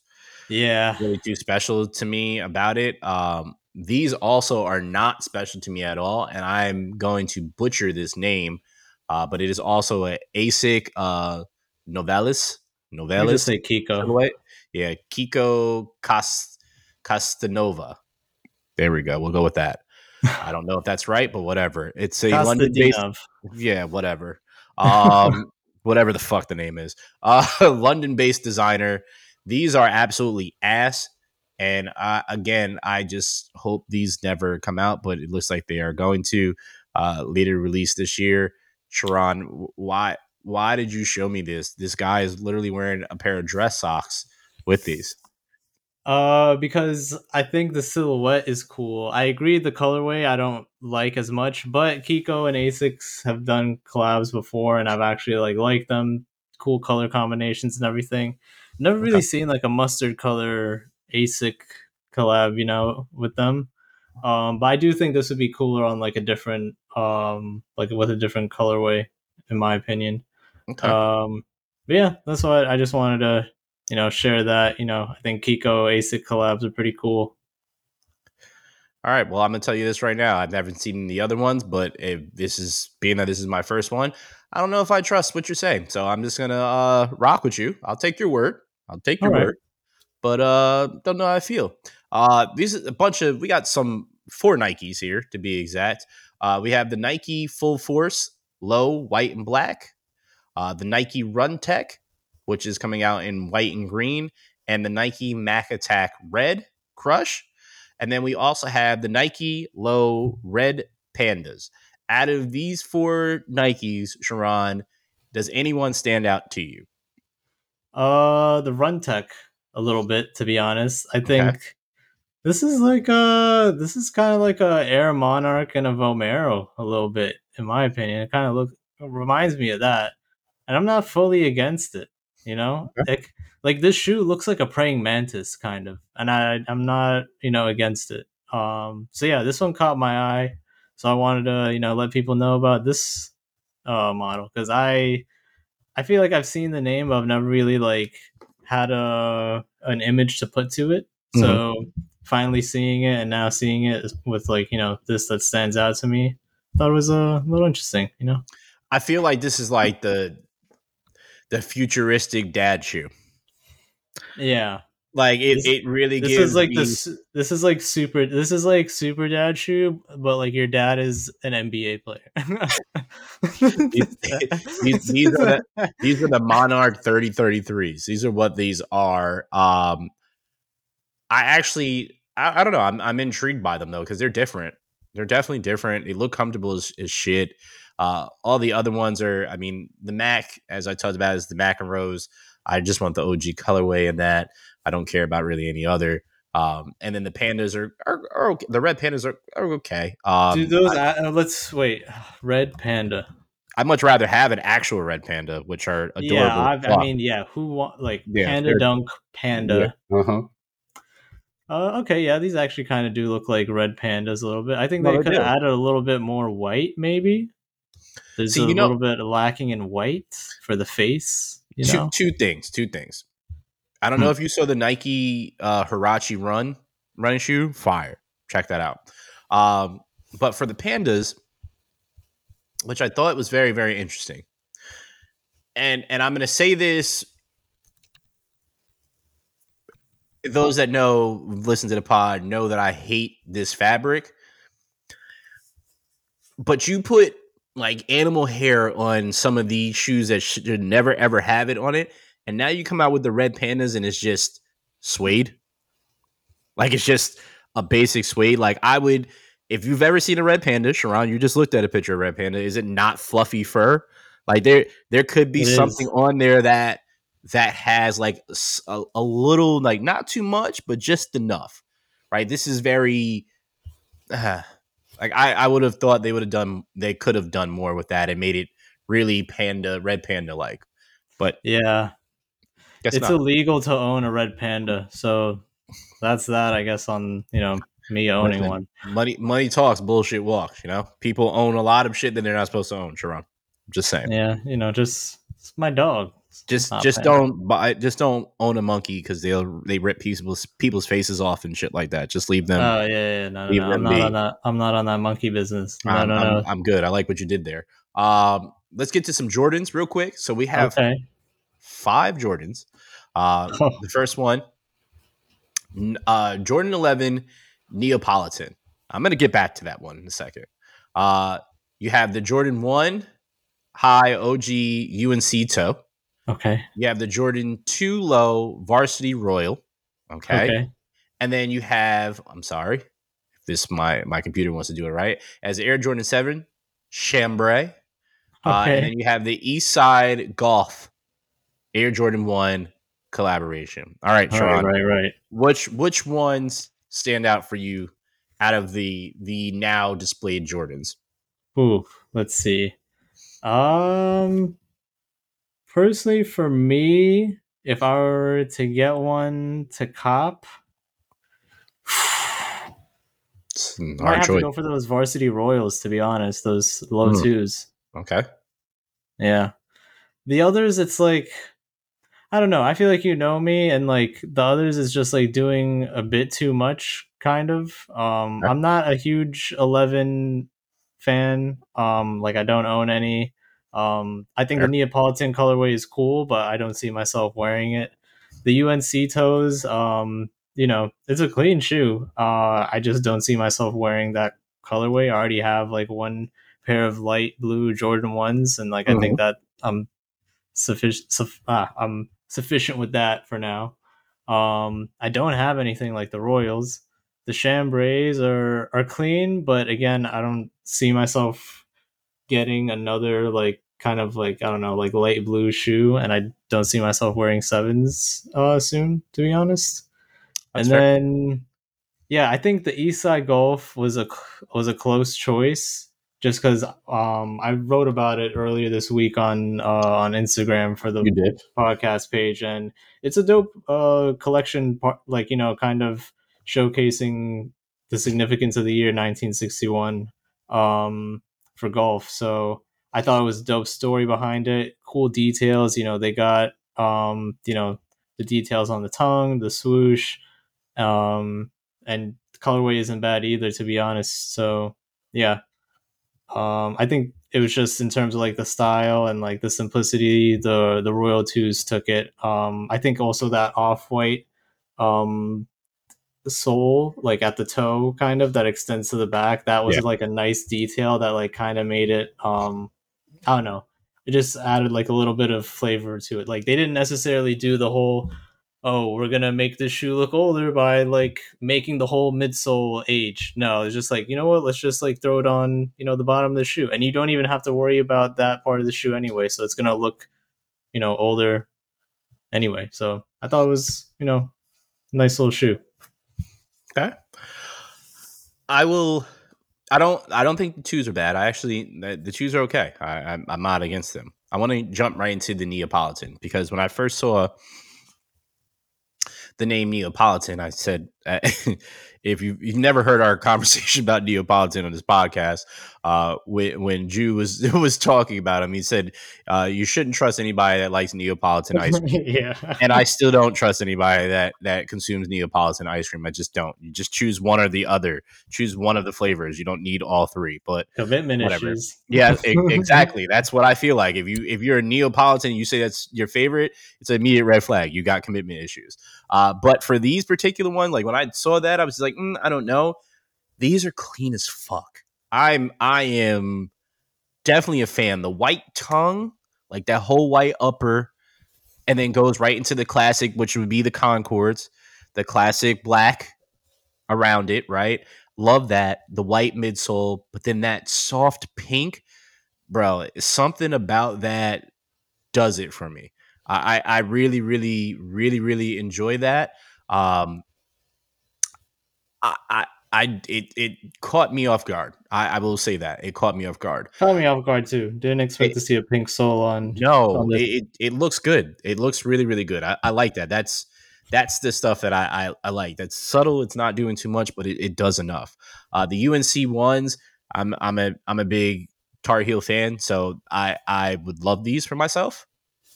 B: yeah.
A: really too special to me about it. Um, these also are not special to me at all, and I'm going to butcher this name, uh, but it is also a ASIC uh, Novelis.
B: Let me just
A: Novelis.
B: say Kiko.
A: Yeah, Kiko Cast Castanova. There we go. We'll go with that. I don't know if that's right, but whatever. It's a London-based yeah, whatever. Um, whatever the fuck the name is. Uh, [laughs] London-based designer. These are absolutely ass. And uh, again, I just hope these never come out, but it looks like they are going to uh, later release this year. Sharon, why why did you show me this? This guy is literally wearing a pair of dress socks with these.
B: Uh, because I think the silhouette is cool. I agree the colorway I don't like as much, but Kiko and Asics have done collabs before, and I've actually like liked them. Cool color combinations and everything. Never really
A: Okay.
B: seen like a mustard color Asic collab, you know, with them. Um, but I do think this would be cooler on like a different, um, like with a different colorway, in my opinion.
A: Okay.
B: Um, but yeah, that's why I just wanted to, you know, share that. You know, I think Kiko ASIC collabs are pretty cool.
A: All right. Well, I'm gonna tell you this right now. I've never seen the other ones, but if this is being that this is my first one, I don't know if I trust what you're saying. So I'm just gonna uh, rock with you. I'll take your word. I'll take your
B: right.
A: word. But uh, don't know how I feel. Uh, these a bunch of we got some four Nikes here to be exact. Uh, we have the Nike Full Force Low White and Black, uh, the Nike Run Tech, which is coming out in white and green, and the Nike Mac Attack Red Crush. And then we also have the Nike Low Red Pandas. Out of these four Nikes, Sharon, does anyone stand out to you?
B: Uh, the Run Tech a little bit, to be honest. I think this is like uh this is kind of like a Air Monarch and a Vomero a little bit, in my opinion. It kind of look reminds me of that, and I'm not fully against it. You know, like like this shoe looks like a praying mantis kind of, and I I'm not you know against it. Um, so yeah, this one caught my eye, so I wanted to you know let people know about this uh model because I I feel like I've seen the name, but I've never really like had a an image to put to it. Mm-hmm. So finally seeing it and now seeing it with like you know this that stands out to me, thought it was a little interesting. You know,
A: I feel like this is like the the futuristic dad shoe.
B: yeah.
A: Like it,
B: This-
A: it really
B: This
A: gives
B: is like
A: me-
B: this. This is like super. This is like super dad shoe, but like your dad is an NBA player.
A: These- these- these are these are the Monarch 3033s. These are what these are. Um I actually I, I don't know. I'm I'm intrigued by them though because they're different. They're definitely different. They look comfortable as, as shit. Uh, all the other ones are. I mean, the Mac, as I talked about, is the Mac and Rose. I just want the OG colorway in that. I don't care about really any other. Um, and then the pandas are are, are okay. the red pandas are, are okay. Um,
B: Do those?
A: I,
B: uh, let's wait. Red panda.
A: I'd much rather have an actual red panda, which are adorable.
B: Yeah, I've, I mean, yeah. Who want like
A: Yeah,
B: panda dunk panda?
A: Uh huh.
B: Uh, okay, yeah, these actually kind of do look like red pandas a little bit. I think
A: No,
B: they could have added a little bit more white, maybe. There's
A: See,
B: a
A: you know-
B: little bit lacking in white for the face. You
A: two,
B: know,
A: two things. Two things. I don't
B: Hmm.
A: know if you saw the Nike uh, Huarache Run running shoe. Fire. Check that out. Um, but for the pandas, which I thought was very very interesting, and and I'm going to say this. Those that know, listen to the pod, know that I hate this fabric. But you put like animal hair on some of these shoes that should never ever have it on it, and now you come out with the red pandas and it's just suede. Like it's just a basic suede. Like I would, if you've ever seen a red panda, Sharon, you just looked at a picture of red panda. Is it not fluffy fur? Like there, there could be
B: It is.
A: something on there that that has like a little, like not too much, but just enough. Right? This is very. uh, [sighs] like I, I would have thought they would have done they could have done more with that and made it really panda red panda like but
B: yeah,
A: guess
B: it's
A: not.
B: illegal to own a red panda, so that's that. I guess on you know me owning
A: Listen,
B: one.
A: money money talks bullshit walks you know people own a lot of shit that they're not supposed to own Sharon. Just saying
B: Yeah, you know, just it's my dog.
A: just just
B: panda.
A: don't buy just don't own a monkey because they'll they rip people's people's faces off and shit like that just leave them
B: Oh yeah, yeah, no, no, no. I'm not
A: be.
B: on that. I'm not on that monkey business. No,
A: I'm,
B: no,
A: I'm,
B: no.
A: I'm good I like what you did there um let's get to some Jordans real quick so we have
B: okay.
A: five Jordans. Uh, [laughs] the first one, uh, Jordan 11 Neapolitan. I'm going to get back to that one in a second. Uh, you have the Jordan 1 High OG UNC toe.
B: Okay.
A: You have the Jordan 2 Low Varsity Royal. Okay.
B: Okay.
A: And then you have, I'm sorry, if this my my computer wants to do it right, as Air Jordan 7 Chambray. Uh,
B: Okay.
A: and then you have the East Side Golf Air Jordan One collaboration. All right,
B: Right, right, right.
A: which which ones stand out for you out of the the now displayed Jordans?
B: Ooh, let's see. Um, personally, for me, if I were to get one to cop, [sighs] I have to
A: choice.
B: go for those varsity royals. To be honest, those low
A: Mm.
B: twos.
A: Okay.
B: Yeah. The others, it's like I don't know. I feel like you know me, and like the others is just like doing a bit too much, kind of. Um, I'm not a huge Eleven fan. Um, like I don't own any. Um, I think the Neapolitan colorway is cool, but I don't see myself wearing it. The UNC toes, um, you know, it's a clean shoe. Uh, I just don't see myself wearing that colorway. I already have like one pair of light blue Jordan ones, and like I think that I'm sufficient. Suff- ah, I'm sufficient with that for now. Um, I don't have anything like the Royals. The Chambrays are are clean, but again, I don't see myself getting another like kind of like I don't know like light blue shoe, and I don't see myself wearing sevens uh, soon. To be honest,
A: That's
B: and
A: fair.
B: then yeah, I think the Eastside Golf was a was a close choice just because um, I wrote about it earlier this week on uh, on Instagram for the podcast page, and it's a dope uh, collection, part, like you know, kind of showcasing the significance of the year 1961 um, for golf. So I thought it was a dope story behind it, cool details. You know, they got um, you know the details on the tongue, the swoosh, um, and colorway isn't bad either, to be honest. So yeah, um, I think it was just in terms of like the style and like the simplicity, the the Royal Twos took it. Um, I think also that off white um, sole, like at the toe, kind of that extends to the back. That was
A: Yeah.
B: like a nice detail that like kind of made it. Um, I don't know. It just added like a little bit of flavor to it. Like they didn't necessarily do the whole oh, we're gonna make this shoe look older by like making the whole midsole age. No, it's just like, you know what, let's just like throw it on, you know, the bottom of the shoe. And you don't even have to worry about that part of the shoe anyway. So it's gonna look, you know, older anyway. So I thought it was, you know, nice little shoe.
A: Okay. I will. I don't. I don't think the twos are bad. I actually the, the twos are okay. I, I'm, I'm not against them. I want to jump right into the Neapolitan because when I first saw the name Neapolitan, I said, [laughs] if you, you've never heard our [laughs] conversation about Neapolitan on this podcast, uh, when, when Jew was [laughs] was talking about him, he said, uh, you shouldn't trust anybody that likes Neapolitan ice cream.
B: yeah.
A: and I still don't trust anybody that that consumes Neapolitan ice cream. I just don't. You just choose one or the other. Choose one of the flavors. You don't need all three. But
B: commitment
A: Whatever.
B: issues.
A: yeah, e- exactly. That's what I feel like. If you if you're a Neapolitan and you say that's your favorite, it's an immediate red flag. You got commitment issues. Uh, but for these particular ones, like when I saw that, I was like, mm, I don't know. These are clean as fuck. I'm I am definitely a fan. The white tongue, like that whole white upper, and then goes right into the classic, which would be the Concords, the classic black around it, right? Love that. The white midsole, but then that soft pink, bro, something about that does it for me. I, I I really, really, really, really enjoy that. Um, I, I, I it, it caught me off guard. I, I will say that it caught me off guard.
B: Caught me off guard too. Didn't expect
A: It-
B: to see a pink sole on.
A: No,
B: on
A: it, it, it looks good. It looks really, really good. I, I like that. That's that's the stuff that I, I, I like. That's subtle. It's not doing too much, but it, it does enough. Uh, the UNC ones, I'm I'm a I'm a big Tar Heel fan, so I I would love these for myself.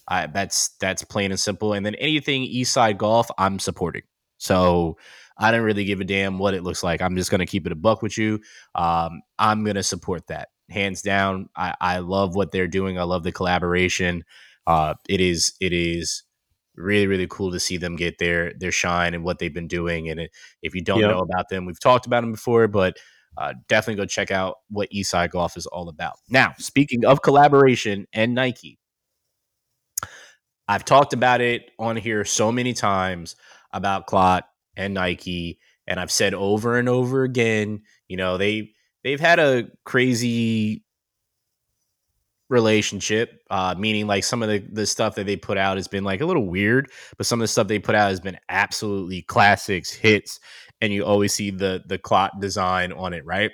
A: I that's that's plain and simple. And then anything East Side Golf, I'm supporting. So I don't really give a damn what it looks like. I'm just gonna keep it a buck with you. Um, I'm gonna support that hands down. I, I love what they're doing. I love the collaboration. Uh, it is it is really really cool to see them get their their shine and what they've been doing. And it, if you don't
B: Yep.
A: know about them, we've talked about them before, but uh, definitely go check out what Eastside Golf is all about. Now, speaking of collaboration and Nike, I've talked about it on here so many times about Clot and Nike, and I've said over and over again, you know, they they've had a crazy relationship, uh, meaning like some of the, the stuff that they put out has been like a little weird, but some of the stuff they put out has been absolutely classics, hits, and you always see the the clot design on it, right?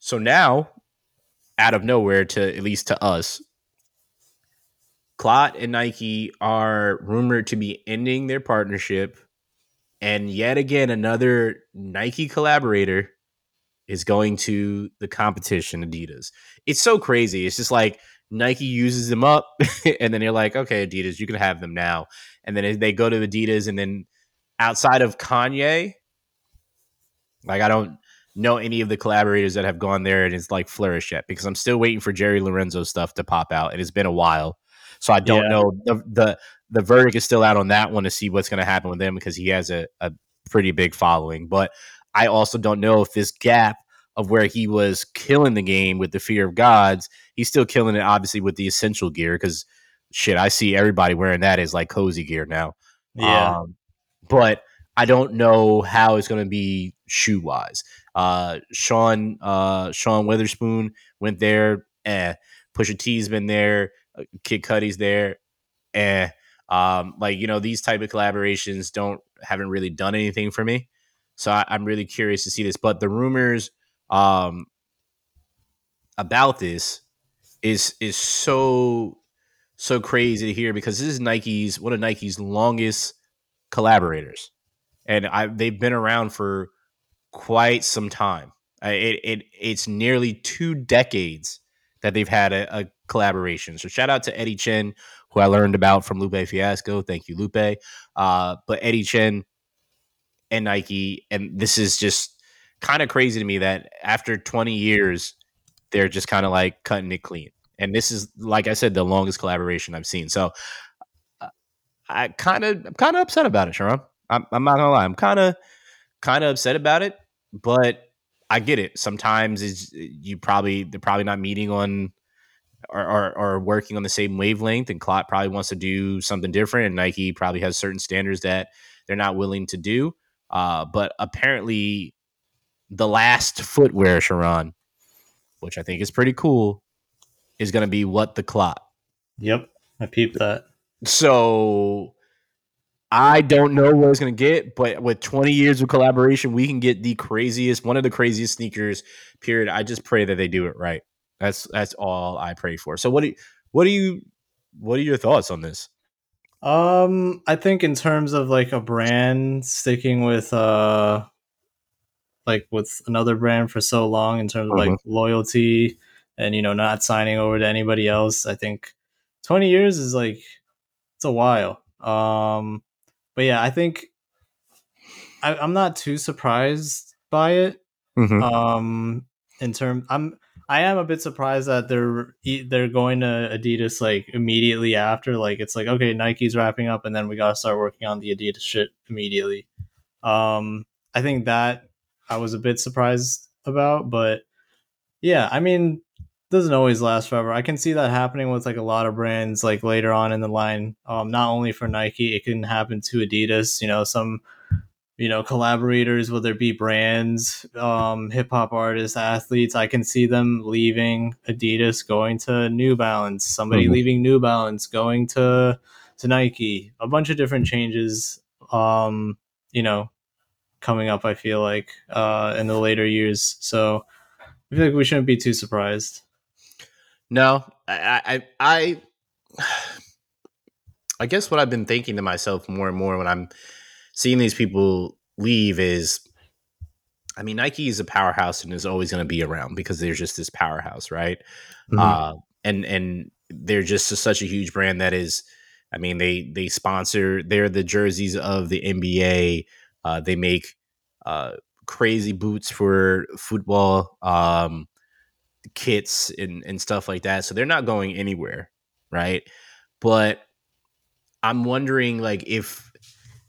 A: So now, out of nowhere, to at least to us, Clot and Nike are rumored to be ending their partnership, and yet again another Nike collaborator is going to the competition, Adidas. It's so crazy. It's just like Nike uses them up, [laughs] and then you're like, okay, Adidas, you can have them now. And then they go to Adidas, and then outside of Kanye, like I don't know any of the collaborators that have gone there and it's like flourished yet because I'm still waiting for Jerry Lorenzo stuff to pop out. It has been a while. So I don't yeah. know the, the the verdict is still out on that one to see what's going to happen with him because he has a, a pretty big following. But I also don't know if this gap of where he was killing the game with the fear of gods, he's still killing it obviously with the essential gear because shit, I see everybody wearing that as like cozy gear now.
B: Yeah. Um,
A: but I don't know how it's going to be shoe wise. Uh, Sean uh, Sean Wotherspoon went there. Eh. Pusha T's been there. Uh, Kid Cudi's there. Eh. Um, like you know, these type of collaborations don't haven't really done anything for me. So I, am really curious to see this. But the rumors um, about this is is so so crazy to hear because this is Nike's one of Nike's longest collaborators, and I they've been around for quite some time. It, it it's nearly two decades that they've had a, a, collaboration. So shout out to Eddie Chen, who I learned about from Lupe Fiasco. Thank you, Lupe. Uh, but Eddie Chen and Nike, and this is just kind of crazy to me that after 20 years, they're just kind of like cutting it clean. And this is, like I said, the longest collaboration I've seen. So uh, I kind of, I'm kind of upset about it, Sharon. I'm, I'm not gonna lie. I'm kind of, kind of upset about it, but I get it. Sometimes is you probably they're probably not meeting on or, or, or, working on the same wavelength, and Clot probably wants to do something different, and Nike probably has certain standards that they're not willing to do. Uh, but apparently, the last footwear, Sharon, which I think is pretty cool, is going to be what the Clot.
B: Yep, I peeped that.
A: So I don't know what it's going to get, but with 20 years of collaboration, we can get the craziest, one of the craziest sneakers. Period. I just pray that they do it right. That's that's all I pray for. So what do you, what do you what are your thoughts on this?
B: Um, I think in terms of like a brand sticking with uh like with another brand for so long in terms of like mm-hmm. loyalty and you know not signing over to anybody else, I think 20 years is like it's a while. Um but yeah, I think I, am not too surprised by it. Mm-hmm. Um, in terms, I'm I am a bit surprised that they're they're going to Adidas like immediately after. Like it's like okay, Nike's wrapping up, and then we gotta start working on the Adidas shit immediately. Um, I think that I was a bit surprised about, but yeah, I mean, doesn't always last forever. I can see that happening with like a lot of brands like later on in the line. Um, not only for Nike, it can happen to Adidas. You know, some you know collaborators, whether it be brands, um, hip hop artists, athletes. I can see them leaving Adidas, going to New Balance. Somebody mm-hmm. leaving New Balance, going to to Nike. A bunch of different changes. Um, you know, coming up. I feel like uh, in the later years. So I feel like we shouldn't be too surprised.
A: No, I, I, I, [sighs] I guess what I've been thinking to myself more and more when I'm seeing these people leave is, I mean, Nike is a powerhouse and is always going to be around because there's just this powerhouse, right? Mm-hmm. Uh, and and they're just a, such a huge brand that is, I mean, they they sponsor, they're the jerseys of the NBA. Uh, they make uh, crazy boots for football. Um, kits and, and stuff like that. So they're not going anywhere, right? But I'm wondering like if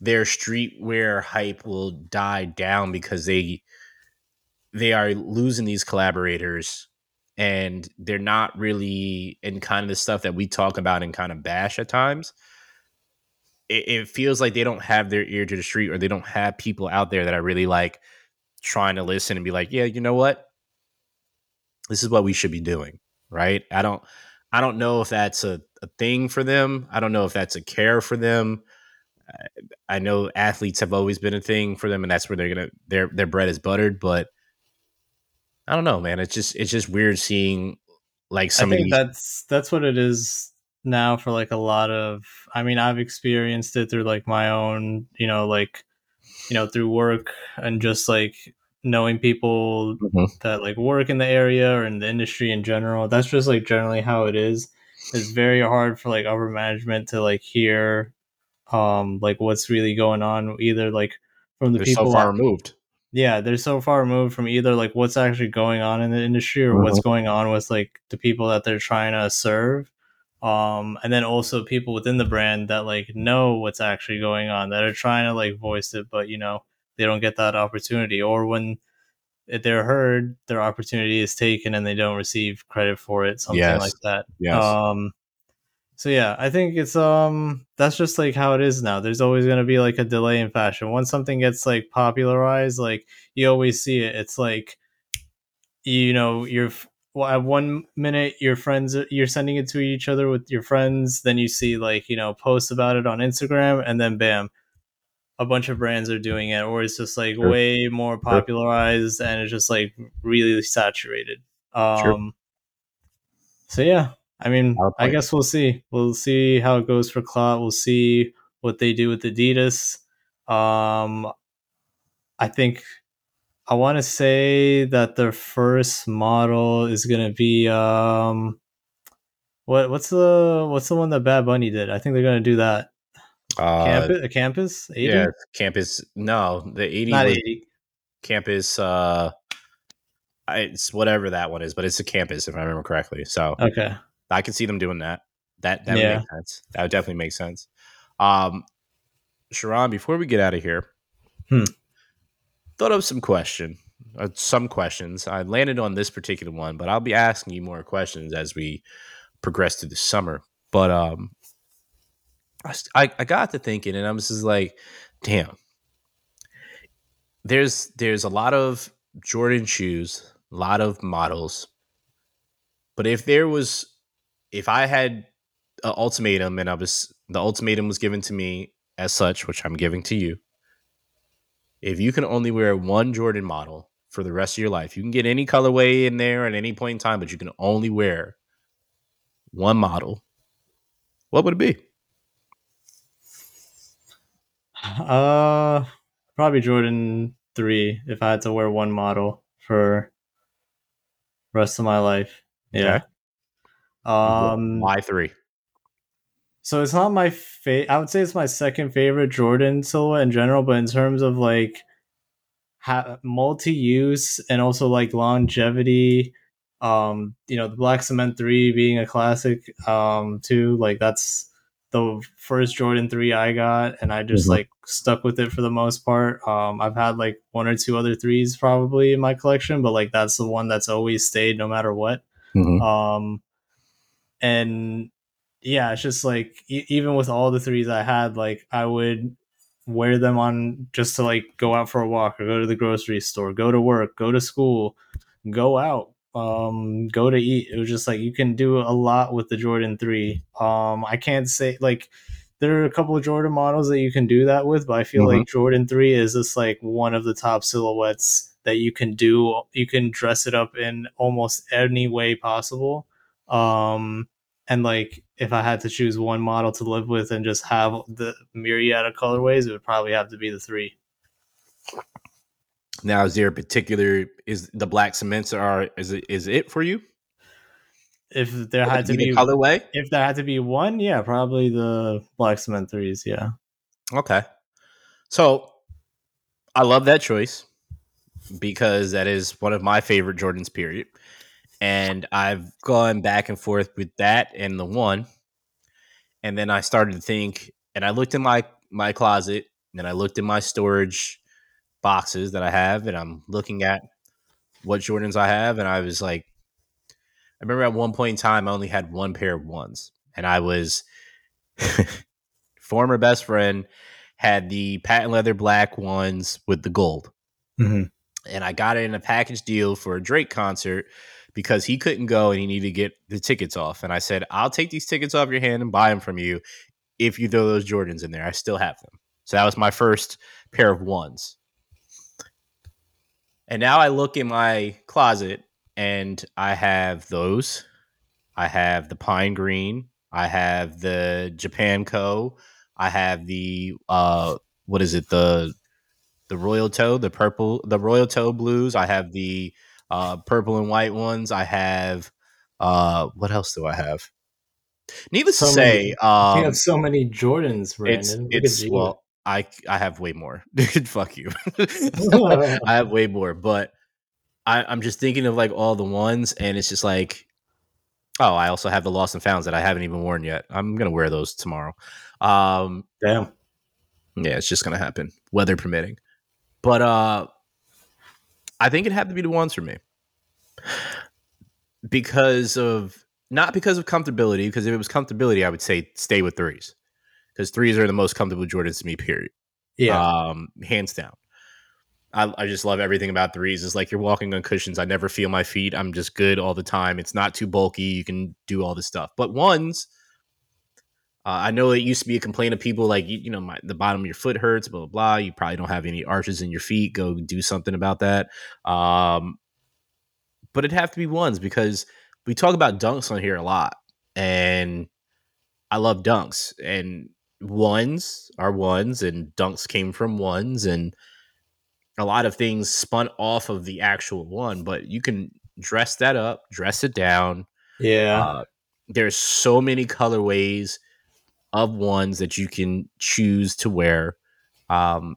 A: their streetwear hype will die down because they they are losing these collaborators and they're not really in kind of the stuff that we talk about and kind of bash at times. It, it feels like they don't have their ear to the street or they don't have people out there that are really like trying to listen and be like, yeah, you know what? This is what we should be doing, right? I don't I don't know if that's a, a thing for them. I don't know if that's a care for them. I, I know athletes have always been a thing for them, and that's where they're gonna their their bread is buttered. But I don't know, man. It's just it's just weird seeing like some
B: I
A: of
B: think
A: these.
B: that's that's what it is now for like a lot of I mean, I've experienced it through like my own, you know, like you know, through work and just like knowing people
A: Mhm.
B: that like work in the area or in the industry in general. That's just like generally how it is. It's very hard for like upper management to like hear um like what's really going on either like from the
A: They're
B: people
A: so far removed.
B: yeah, they're so far removed from either like what's actually going on in the industry or what's going on with like the people that they're trying to serve. Um, and then also people within the brand that like know what's actually going on that are trying to like voice it, but you know they don't get that opportunity, or when they're heard, their opportunity is taken and they don't receive credit for it, something
A: Yes.
B: like that.
A: Yes.
B: Um, so yeah, I think it's um that's just like how it is now. There's always gonna be like a delay in fashion. Once something gets like popularized, like you always see it. It's like you know you're well, at one minute your friends you're sending it to each other with your friends, then you see like you know posts about it on Instagram, and then bam, a bunch of brands are doing it, or it's just like
A: Sure.
B: way more popularized and it's just like really saturated.
A: Sure.
B: Um, so yeah, I mean, I guess we'll see. We'll see how it goes for Clot. We'll see what they do with Adidas. Um, I think I want to say that their first model is gonna be um, what what's the what's the one that Bad Bunny did? I think they're gonna do that.
A: Uh,
B: Campus, a campus, 80?
A: yeah, campus. No, the eighty
B: not eighty.
A: campus. Uh, it's whatever that one is, but it's a campus if I remember correctly. So
B: Okay.
A: I can see them doing that. That that would
B: Yeah.
A: make sense. That would definitely make sense. Um, Sharon, before we get out of here,
B: Hmm.
A: thought of some question, uh, some questions. I landed on this particular one, but I'll be asking you more questions as we progress through the summer. But um, I, I got to thinking, and I was just like, damn. There's there's a lot of Jordan shoes, a lot of models, but if there was, if I had an ultimatum and I was the ultimatum was given to me as such, which I'm giving to you. If you can only wear one Jordan model for the rest of your life, you can get any colorway in there at any point in time, but you can only wear one model. What would it be?
B: Uh, probably Jordan three if I had to wear one model for rest of my life. Yeah.
A: Okay.
B: Um.
A: Why three?
B: So it's not my fa- I would say it's my second favorite Jordan silhouette in general, but in terms of like ha- multi-use and also like longevity, um, you know, the Black Cement Three being a classic, um, too. Like that's the first Jordan Three I got, and I just
A: Mhm.
B: like stuck with it for the most part. Um, I've had like one or two other threes probably in my collection, but like that's the one that's always stayed no matter what. Um and yeah it's just like e- even with all the threes i had like i would wear them on just to like go out for a walk or go to the grocery store go to work go to school go out um go to eat. It was just like you can do a lot with the jordan 3 um i can't say like there are a couple of jordan models that you can do that with but i feel
A: Mhm.
B: like jordan 3 is just like one of the top silhouettes that you can do you can dress it up in almost any way possible um and like if i had to choose one model to live with and just have the myriad of colorways it would probably have to be the three
A: Now, is there a particular is the black cements are is it is it for you?
B: If there had to be
A: colorway.
B: if there had to be one yeah probably the black cement threes yeah
A: Okay. So I love that choice because that is one of my favorite Jordans, period. And I've gone back and forth with that and the one. And then I started to think, and I looked in my my closet and I looked in my storage boxes that I have, and I'm looking at what Jordans I have, and I was like, I remember at one point in time I only had one pair of ones, and I was [laughs] former best friend had the patent leather black ones with the gold
B: mm-hmm.
A: and I got it in a package deal for a Drake concert because he couldn't go and he needed to get the tickets off. And I said, I'll take these tickets off your hand and buy them from you if you throw those Jordans in there. I still have them. So that was my first pair of ones. And now I look in my closet and I have those. I have the pine green. I have the Japan Co. I have the uh what is it the the royal toe the purple the royal toe blues. I have the uh purple and white ones. I have uh what else do I have? Needless
B: So
A: to say,
B: many.
A: um,
B: you have so many Jordans, Brandon. At
A: it's well, I I have way more. [laughs] Fuck you. [laughs] I have way more, but I, I'm just thinking of like all the ones, and it's just like, oh, I also have the lost and founds that I haven't even worn yet. I'm gonna wear those tomorrow. Um,
B: Damn.
A: yeah, it's just gonna happen, weather permitting. But uh, I think it had to be the ones for me because of not because of comfortability. Because if it was comfortability, I would say stay with threes because threes are the most comfortable Jordans to me. Period.
B: Yeah.
A: Um, hands down. I, I just love everything about threes. It's like you're walking on cushions. I never feel my feet. I'm just good all the time. It's not too bulky. You can do all this stuff. But ones, uh, I know it used to be a complaint of people like you, you know my, the bottom of your foot hurts, blah blah blah. You probably don't have any arches in your feet. Go do something about that. Um, but it'd have to be ones because we talk about dunks on here a lot, and I love dunks and ones are ones, and dunks came from ones, and a lot of things spun off of the actual one. But you can dress that up, dress it down.
B: yeah.
A: Uh, there's so many colorways of ones that you can choose to wear. Um,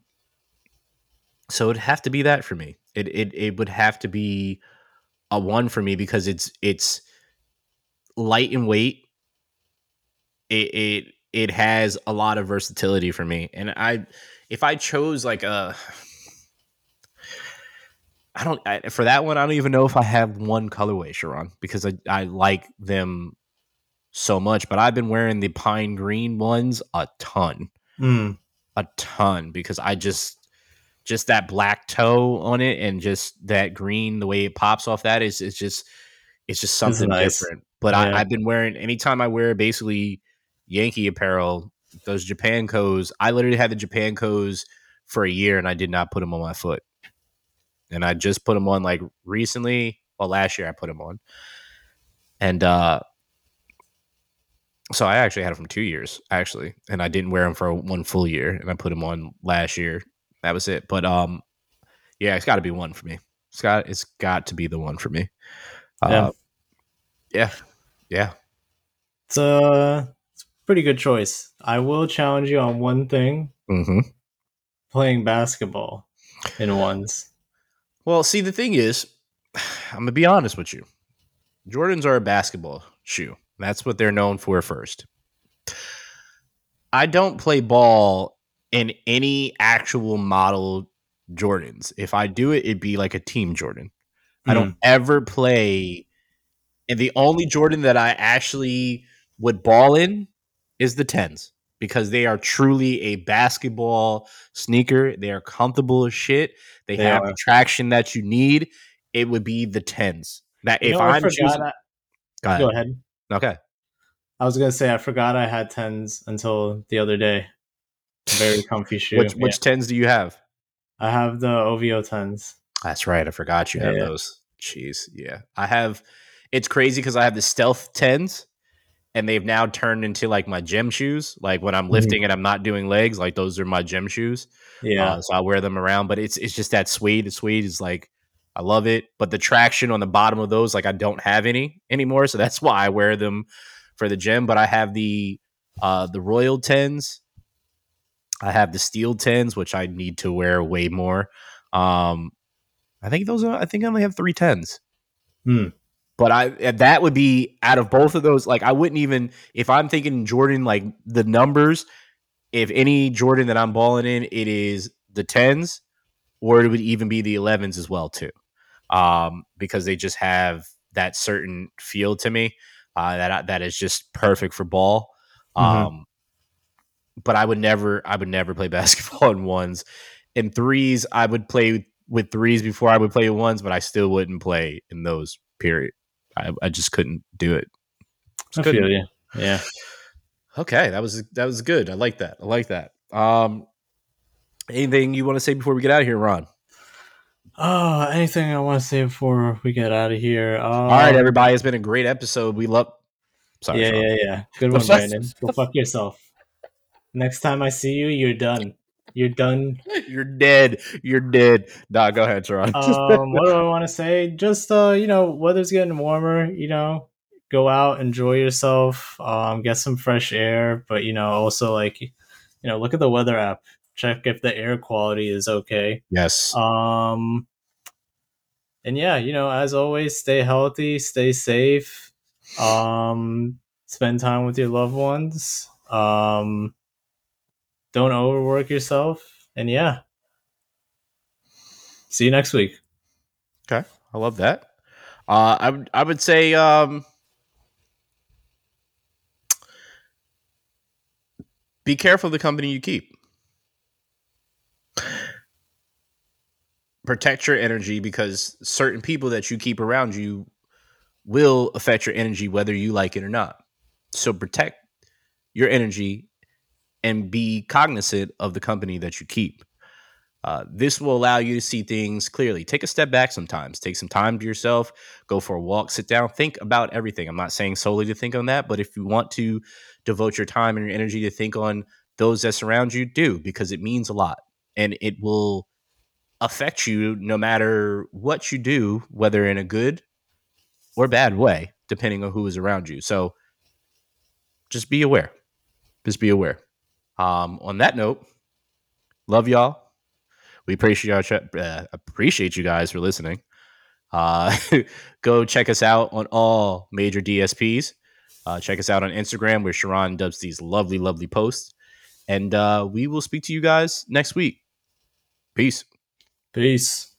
A: so it'd have to be that for me. It, it it would have to be a one for me because it's it's light in weight. It it it has a lot of versatility for me, and I if I chose like a. I don't I, for that one. I don't even know if I have one colorway, Sharon, because I, I like them so much. But I've been wearing the pine green ones a ton
B: Mm.
A: a ton because I just just that black toe on it and just that green the way it pops off that is it's just it's just something
B: nice.
A: different. But
B: Yeah.
A: I, I've been wearing anytime I wear basically Yankee apparel, those Japan co's. I literally had the Japan co's for a year and I did not put them on my foot. And I just put them on like recently. Well, last year I put them on, and uh so I actually had them from two years, actually, and I didn't wear them for one full year, and I put them on last year. That was it. But um, yeah, it's got to be one for me. It's got it's got to be the one for me.
B: Yeah.
A: Uh, yeah, yeah.
B: It's a, it's a pretty good choice. I will challenge you on one thing
A: Mm-hmm.
B: playing basketball in ones.
A: Well, see, the thing is, [sighs] I'm gonna be honest with you. Jordans are a basketball shoe. That's what they're known for first. I don't play ball in any actual model Jordans. If I do it, it'd be like a team Jordan. I don't hmm. ever play. And the only Jordan that I actually would ball in is the 10s because they are truly a basketball sneaker. They are comfortable as shit. They,
B: They
A: have
B: are.
A: the traction that you need. It would be the 10s. That
B: You
A: if I'm choosing,
B: I,
A: go ahead.
B: go ahead.
A: Okay.
B: I was gonna say I forgot I had tens until the other day. Very comfy [laughs] shoe.
A: Which which 10s do you have?
B: I have the OVO tens.
A: That's right. I forgot you have
B: Yeah.
A: those. Jeez. Yeah. I have it's crazy because I have the stealth 10s and they've now turned into like my gym shoes. Like when I'm
B: Mhm.
A: lifting and I'm not doing legs, like those are my gym shoes.
B: Yeah.
A: Uh, so I wear them around, but it's it's just that suede. The suede is like I love it, but the traction on the bottom of those, like I don't have any anymore, so that's [laughs] why I wear them for the gym. But I have the uh the Royal tens. I have the steel tens, which I need to wear way more. Um, I think those are. I think I only have three tens.
B: Hmm.
A: But I that would be out of both of those. Like I wouldn't even if I'm thinking Jordan, like the numbers. If any Jordan that I'm balling in, it is the tens, or it would even be the 11s as well too, um, because they just have that certain feel to me uh, that that is just perfect for ball.
B: Mhm.
A: Um, but I would never, I would never play [laughs] basketball in ones. In threes, I would play with threes before I would play ones, but I still wouldn't play in those. Period. I, I just couldn't do it.
B: I feel you. Yeah.
A: Okay, that was that was good. I like that. I like that. Um, anything you want to say before we get out of here, Ron?
B: Oh, anything I want to say before we get out of here? Um,
A: All right, everybody. It's been a great episode. We love.
B: Sorry, yeah, Sean. yeah, yeah. Good one, [laughs] Brandon. Go fuck yourself. Next time I see you, you're done. You're done. [laughs]
A: You're dead. You're dead. Nah, go ahead, Sharon. [laughs]
B: um, what do I want to say? Just uh, you know, weather's getting warmer. You know, go out, enjoy yourself, um, get some fresh air. But you know, also like, you know, look at the weather app. Check if the air quality is okay.
A: Yes.
B: Um, and yeah, you know, as always, stay healthy, stay safe. Um, spend time with your loved ones. Um, don't overwork yourself. And yeah. See you next week.
A: Okay. I love that. Uh, I would I would say um, be careful the company you keep. Protect your energy because certain people that you keep around you will affect your energy whether you like it or not. So protect your energy and be cognizant of the company that you keep. Uh, this will allow you to see things clearly. Take a step back sometimes. Take some time to yourself. Go for a walk. Sit down. Think about everything. I'm not saying solely to think on that, but if you want to devote your time and your energy to think on those that surround you, do because it means a lot and it will affect you no matter what you do, whether in a good or bad way, depending on who is around you. So just be aware. Just be aware. Um, on that note, love y'all. We appreciate uh, appreciate you guys for listening. Uh, [laughs] go check us out on all major DSPs. Uh, check us out on Instagram where Sharon does these lovely, lovely posts. And uh, we will speak to you guys next week. Peace.
B: Peace.